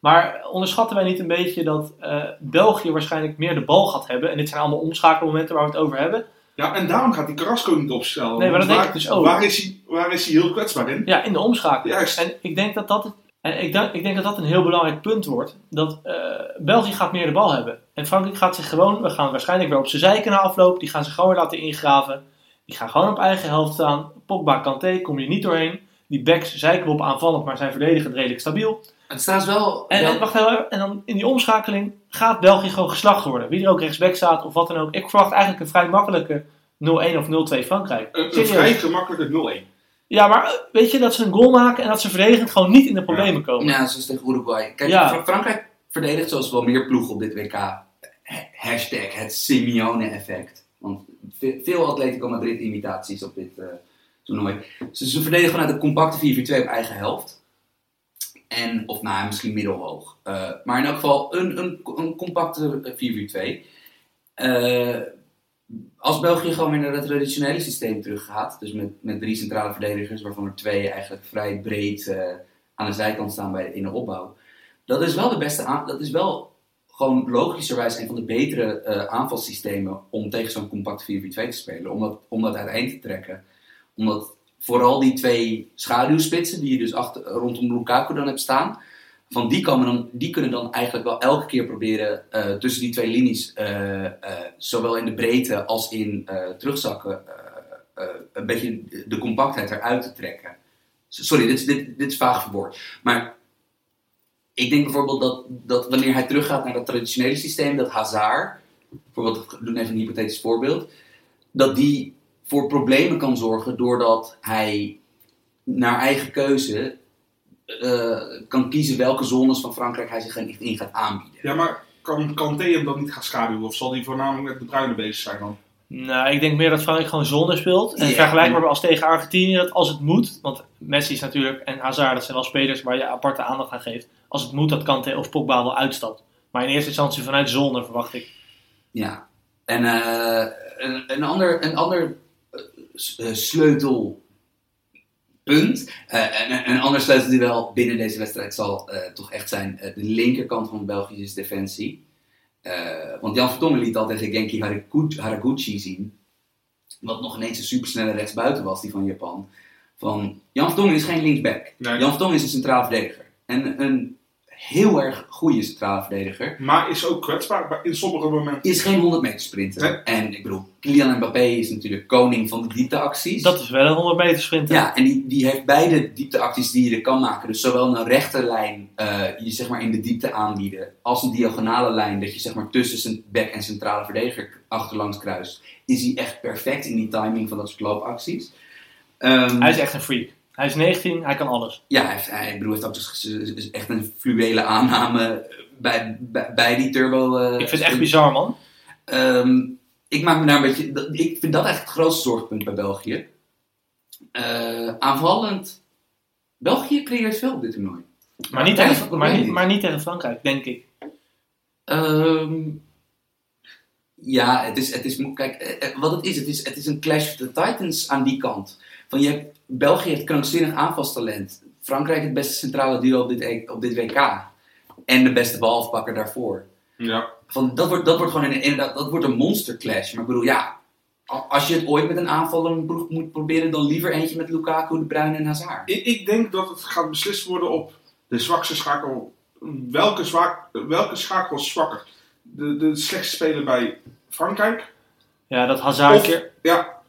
Maar onderschatten wij niet een beetje dat eh, België waarschijnlijk meer de bal gaat hebben. En dit zijn allemaal omschakelmomenten waar we het over hebben. Ja, en daarom gaat die Carrasco niet opstellen. Nee, maar dat denk waar, ik dus ook. Waar is, hij, waar is hij heel kwetsbaar in? Ja, in de omschakeling. Juist. En ik denk dat dat het En ik denk, ik denk dat dat een heel belangrijk punt wordt. Dat eh, België gaat meer de bal hebben. En Frankrijk gaat zich gewoon, we gaan waarschijnlijk weer op zijn zijken na afloop. Die gaan zich gewoon weer laten ingraven. Die gaan gewoon op eigen helft staan. Pogba, Kanté, kom je niet doorheen. Die backs zeiken op aanvallend, maar zijn verdedigend redelijk stabiel. Het staat wel... En, en, wacht even, en dan in die omschakeling gaat België gewoon geslacht worden. Wie er ook rechtsback staat of wat dan ook. Ik verwacht eigenlijk een vrij makkelijke 0-1 of 0-2 Frankrijk. Een, een vrij gemakkelijke 0-1. Ja, maar eh, weet je dat ze een goal maken en dat ze verdedigend gewoon niet in de problemen komen. Ja, zoals tegen Uruguay. Kijk, Ja. Frankrijk verdedigt zoals wel meer ploegen op dit WK. Ha- Hashtag het Simeone-effect. Want ve- veel Atletico Madrid-imitaties op dit eh, toernooi. Ze, ze verdedigen vanuit een compacte 4-4-2 op eigen helft. En, of nou, misschien middelhoog. Eh, maar in elk geval een, een, een compacte eh, 4-4-2. Eh, als België gewoon weer naar het traditionele systeem teruggaat, dus met, met drie centrale verdedigers, waarvan er twee eigenlijk vrij breed aan de zijkant staan bij, in de opbouw. Dat is wel de beste aan, dat is wel gewoon logischerwijs een van de betere eh, aanvalsystemen om tegen zo'n compact 4-4-2 te spelen. Om dat, om dat uiteen te trekken. Omdat vooral die twee schaduwspitsen die je dus achter, rondom Lukaku dan hebt staan, van die, komen dan, die kunnen dan eigenlijk wel elke keer proberen eh, tussen die twee linies, eh, zowel in de breedte als in terugzakken, een beetje de compactheid eruit te trekken. Sorry, dit, dit, dit is vaag verwoord. Maar ik denk bijvoorbeeld dat, dat wanneer hij teruggaat naar dat traditionele systeem, dat Hazard, bijvoorbeeld, ik doe even een hypothetisch voorbeeld, dat die voor problemen kan zorgen doordat hij naar eigen keuze eh, kan kiezen welke zones van Frankrijk hij zich in gaat aanbieden. Ja, maar kan Kanté hem dan niet gaan schaduwen? Of zal hij voornamelijk met de bruine bezig zijn dan? Nou, ik denk meer dat Frankrijk gewoon zone speelt. En vergelijkbaar als tegen Argentinië, dat als het moet, want Messi is natuurlijk en Hazard, dat zijn wel spelers waar je aparte aandacht aan geeft. Als het moet, dat Kanté of Pogba wel uitstapt. Maar in eerste instantie vanuit zone verwacht ik. Ja, en eh, een, een ander, een ander eh, s- eh, sleutelpunt, eh, en een ander sleutelduel binnen deze wedstrijd zal eh, toch echt zijn de linkerkant van de Belgische defensie. Eh, want Jan Vertongen liet al tegen Genki Haragu- Haraguchi zien, wat nog ineens een supersnelle rechtsbuiten was, die van Japan. Van, Jan Vertongen is geen linksback. Nee. Jan Vertongen is een centraal verdediger. En een heel erg goede centraal verdediger Maar is ook kwetsbaar in sommige momenten. is geen 100 meter sprinter. Nee. En ik bedoel, Kylian Mbappé is natuurlijk koning van de diepteacties. Dat is wel een 100 meter sprint. hè? Ja, en die, die heeft beide diepteacties die je er kan maken. Dus zowel een rechte lijn, eh, je zeg maar in de diepte aanbieden, als een diagonale lijn, dat je zeg maar tussen zijn back en centrale verdediger achterlangs kruist. Is hij echt perfect in die timing van dat soort loopacties. Ehm, Hij is echt een freak. Hij is 19, hij kan alles. ja, hij heeft, hij, ik bedoel, hij heeft ook dus- dus- dus echt een fluwele aanname bij, bij, bij die turbo. eh, Ik vind het echt bizar, man. Ehm, ik maak me daar een beetje. Ik vind dat eigenlijk het grootste zorgpunt bij België. Eh, aanvallend. België creëert veel op dit toernooi. Maar niet, tegen, maar, niet, maar niet tegen Frankrijk, denk ik. Ehm, ja, het is, het is. Kijk, eh, wat het is, het is, het is een clash of the titans aan die kant. Van je hebt, België heeft krankzinnig aanvalstalent. Frankrijk het beste centrale duo op dit, E- op dit WK. En de beste balafpakker daarvoor. Ja. Van, dat, wordt, dat wordt gewoon een, inderdaad, dat wordt een monster clash. Maar ik bedoel, ja, als je het ooit met een aanvaller ploeg moet proberen, dan liever eentje met Lukaku, De Bruyne en Hazard. Ik, ik denk dat het gaat beslist worden op de zwakste schakel. Welke, zwak, welke schakel is zwakker? De, de slechtste speler bij Frankrijk? Ja, dat Hazard Of, keer,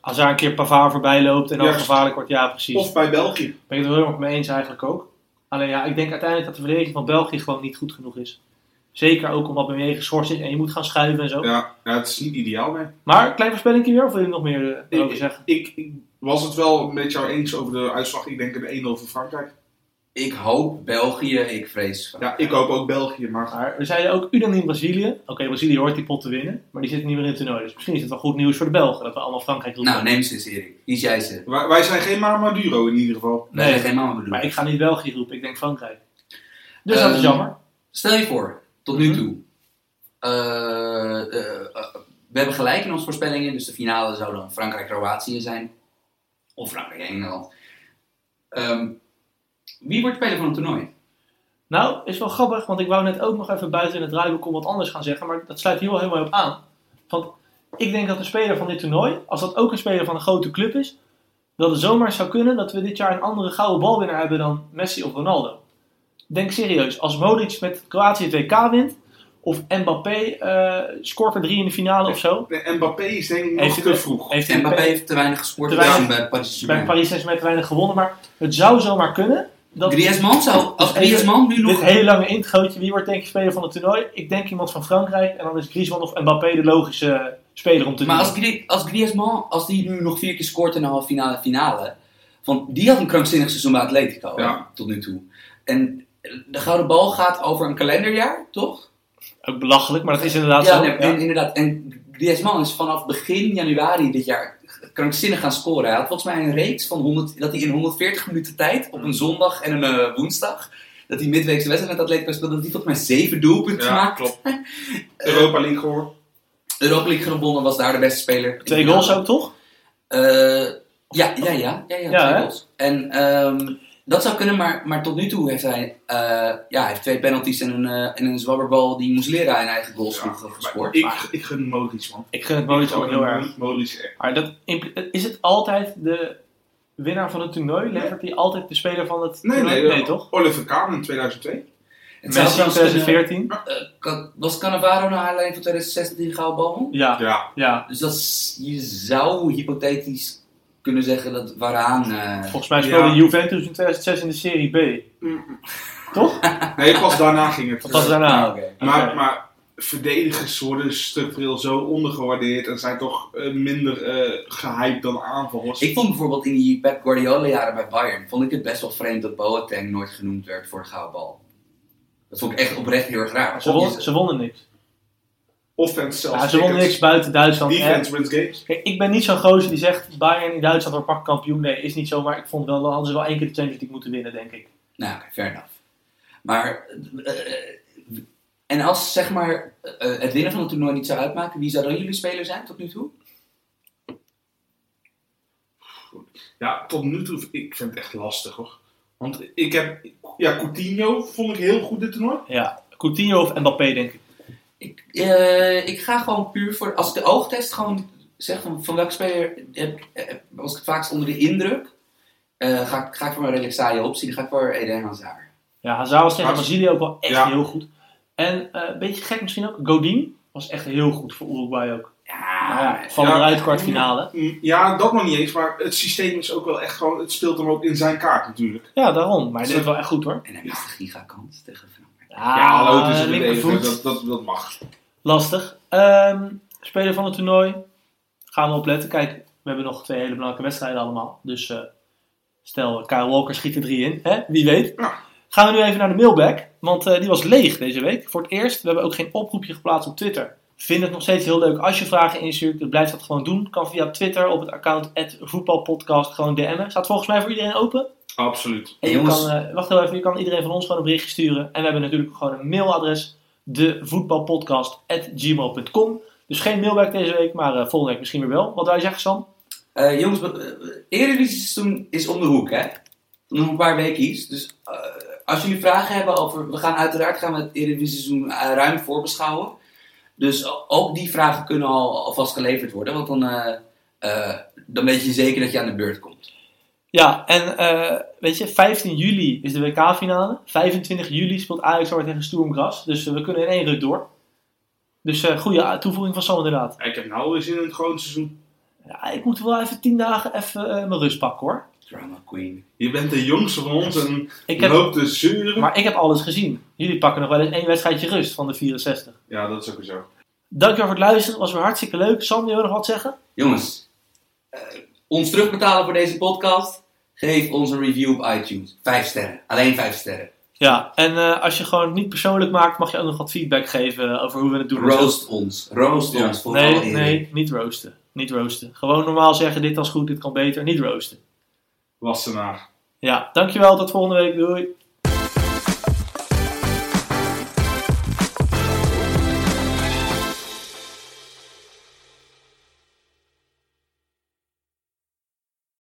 ja, Hazard een keer Pavard voorbij loopt en dan Juist. gevaarlijk wordt. Ja, precies. of bij België? Ben ik het er heel erg mee eens eigenlijk ook. Alleen ja, ik denk uiteindelijk dat de verdediging van België gewoon niet goed genoeg is. Zeker ook omdat Bemier geschorst is en je moet gaan schuiven en zo. Ja, ja, het is niet ideaal, nee. Maar, klein voorspellingje weer, of wil je nog meer eh, Ik, over zeggen? ik, ik was het wel met jou eens over de uitslag. Ik denk een 1-0 voor Frankrijk. Ik hoop België, ik vrees. Ja, ik hoop ook België, maar Maar we zeiden ook unaniem Brazilië. Oké, Brazilië hoort die pot te winnen, maar die zitten niet meer in het toernooi. Dus misschien is het wel goed nieuws voor de Belgen dat we allemaal Frankrijk roepen. Nou, neem ze eens, Erik. Kies jij ze. wij, wij zijn geen Maduro in ieder geval. Wij Nee. zijn geen mama bedoeld. maar ik ga niet België roepen, ik denk Frankrijk. Dus dat Ehm, is jammer. Stel je voor, tot nu Mhm. toe. eh, eh, eh, we hebben gelijk in onze voorspellingen, dus de finale zou dan Frankrijk-Kroatië zijn. Of Frankrijk-Engeland. Ehm, wie wordt speler van het toernooi? Nou, is wel grappig, want ik wou net ook nog even buiten in het draaiboek om wat anders gaan zeggen, maar dat sluit hier wel helemaal op aan. Want ik denk dat de speler van dit toernooi, als dat ook een speler van een grote club is, dat het zomaar zou kunnen dat we dit jaar een andere gouden balwinnaar hebben dan Messi of Ronaldo. denk serieus, als Modric met Kroatië het WK wint, of Mbappé eh, scoort er drie in de finale of zo, De Mbappé is denk ik nog Heeft te het- vroeg. heeft Mbappé Mbappé heeft te weinig gescoord Te weinig- bij Paris bij Saint-Germain. Paris Saint-Germain te weinig gewonnen, maar het zou zomaar kunnen. Dat Griezmann zou, als Griezmann nu dit nog... hele lange introotje, wie wordt denk je speler van het toernooi? Ik denk iemand van Frankrijk en dan is Griezmann of Mbappé de logische speler om te Maar doen. als, Gri- als Griezmann, als die nu nog vier keer scoort in de halve finale finale, want die had een krankzinnig seizoen bij Atletico Ja. tot nu toe. En de gouden bal gaat over een kalenderjaar, toch? Ook belachelijk, maar dat is inderdaad ja, zo. nee, Ja. En, inderdaad. En Griezmann is vanaf begin januari dit jaar krankzinnig gaan scoren. Hij had volgens mij een reeks van 100, dat hij in 140 minuten tijd op een zondag en een eh, woensdag, dat hij midweekse wedstrijd met Atletico speelde, dat hij volgens mij zeven doelpunten Ja, gemaakt. klopt. [laughs] Europa League gewonnen. Europa League gewonnen, was daar de beste speler. Twee goals ook, toch? Eh, ja, ja, ja, ja, ja, Ja, twee goals. En ehm, dat zou kunnen, maar, maar tot nu toe heeft hij, eh, ja, hij heeft twee penalties en een, eh, en een zwabberbal die Muslera in eigen goals Ja, maar gescoord. ik, ik gun Modric, man. Ik gun het Modric ook heel erg. Modric echt. Maar dat, is het altijd de winnaar van het toernooi? Levert hij altijd de speler van het Nee, toernooi? nee, nee toch? Oliver Kahn in 2002. Het Messi in zelfs kunnen- 2014? eh, was Cannavaro naar aanleiding van 2016 die gouden bal? Ja, Ja. ja. Dus dat is- je zou hypothetisch kunnen zeggen dat waaraan... eh, Volgens mij speelde Ja. Juventus in 2006 in de Serie B. Toch? [laughs] Nee, pas daarna ging het. Het daarna? ah, oké. Maar, maar verdedigers worden structureel zo ondergewaardeerd en zijn toch eh, minder eh gehyped dan aanvallers. Ik vond bijvoorbeeld in die Pep Guardiola jaren bij Bayern, vond ik het best wel vreemd dat Boateng nooit genoemd werd voor de gouden bal. Dat vond ik echt oprecht heel erg raar. Ze, won, ze wonnen niks. Offense zelfs. Ja, ze wonnen niks buiten Duitsland. Defense En- wins games. Kijk, ik ben niet zo'n gozer die zegt Bayern in Duitsland wordt pak kampioen. Nee, is niet zo. Maar ik vond wel, dan hadden ze wel één keer de Champions League moeten winnen, denk ik. Nou, oké, fair enough. Maar, eh, en als zeg maar eh, het winnen van het toernooi niet zou uitmaken, wie zou dan jullie speler zijn tot nu toe? Ja, tot nu toe, ik vind het echt lastig hoor. Want ik heb, ja, Coutinho vond ik heel goed dit toernooi. Ja, Coutinho of Mbappé, denk ik. Ik, eh, ik ga gewoon puur voor, als ik de oogtest gewoon zeg van, van welke speler heb, heb- was ik het vaakst onder de indruk, eh, ga, ik- ga ik voor mijn redelijk saaie optie, dan ga ik voor Eden Hazard. Ja, Hazard was tegen Brazilië ook wel echt Ja. heel goed. En eh, een beetje gek misschien ook, Godin was echt heel goed voor Uruguay ook. Ja, Nou ja, vallen Ja. eruit kwartfinale. Mm, Ja, dat nog niet eens, maar het systeem is ook wel echt gewoon, het speelt hem ook in zijn kaart natuurlijk. Ja, daarom. Maar hij deed het wel echt goed hoor. En hij mist de gigakans tegen Frankrijk. Ja, hallo, het is een Ah, dat, dat, dat mag. Lastig. Ehm, speler van het toernooi. Gaan we opletten. Kijk, we hebben nog twee hele belangrijke wedstrijden allemaal. Dus eh, stel, Kyle Walker schiet er drie in. Hè? Wie weet. Ja. Gaan we nu even naar de mailbag. Want eh, die was leeg deze week. Voor het eerst. We hebben ook geen oproepje geplaatst op Twitter. Vind het nog steeds heel leuk als je vragen instuurt. Dus blijf dat gewoon doen. Kan via Twitter op het account voetbalpodcast gewoon DM'en. Staat volgens mij voor iedereen open. Absoluut. Hey, Je jongens. kan, eh, wacht heel even, je kan iedereen van ons gewoon een berichtje sturen. En we hebben natuurlijk gewoon een mailadres, devoetbalpodcast.gmail.com. Dus geen mailback deze week, maar eh, volgende week misschien weer wel. Wat wij zeggen, Sam? Eh, jongens, uh, Eredivisie seizoen is om de hoek, hè? Nog een paar weekjes. Dus eh, als jullie vragen hebben over... We gaan uiteraard gaan we het Eredivisie seizoen ruim voorbeschouwen. Dus ook die vragen kunnen al alvast geleverd worden. Want dan, eh, eh, dan weet je zeker dat je aan de beurt komt. Ja, en eh, weet je, 15 juli is de WK-finale. 25 juli speelt Ajax weer tegen Sturm Graz. Dus we kunnen in één ruk door. Dus eh goede toevoeging van Sam inderdaad. Ik heb nou weer zin in het gewoon seizoen. Ja, ik moet wel even 10 dagen even eh, mijn rust pakken hoor. Drama queen. Je bent de jongste van ons en Ik heb, loopt te zeuren. maar ik heb alles gezien. Jullie pakken nog wel eens één wedstrijdje rust van de 64. Ja, dat is ook zo. Dankjewel voor het luisteren. Was weer hartstikke leuk. Sam, wil je nog wat zeggen? Jongens, eh, ons terugbetalen voor deze podcast. Geef ons een review op iTunes. Vijf sterren. Alleen vijf sterren. Ja, en eh, als je gewoon niet persoonlijk maakt, mag je ook nog wat feedback geven over hoe we het doen. Roost ons. Roost Ja. ons. voor Nee, nee, niet roosten. Niet roosten. Gewoon normaal zeggen, dit was goed, dit kan beter. Niet roosten. Wassenaar. Ja, dankjewel. Tot volgende week. Doei.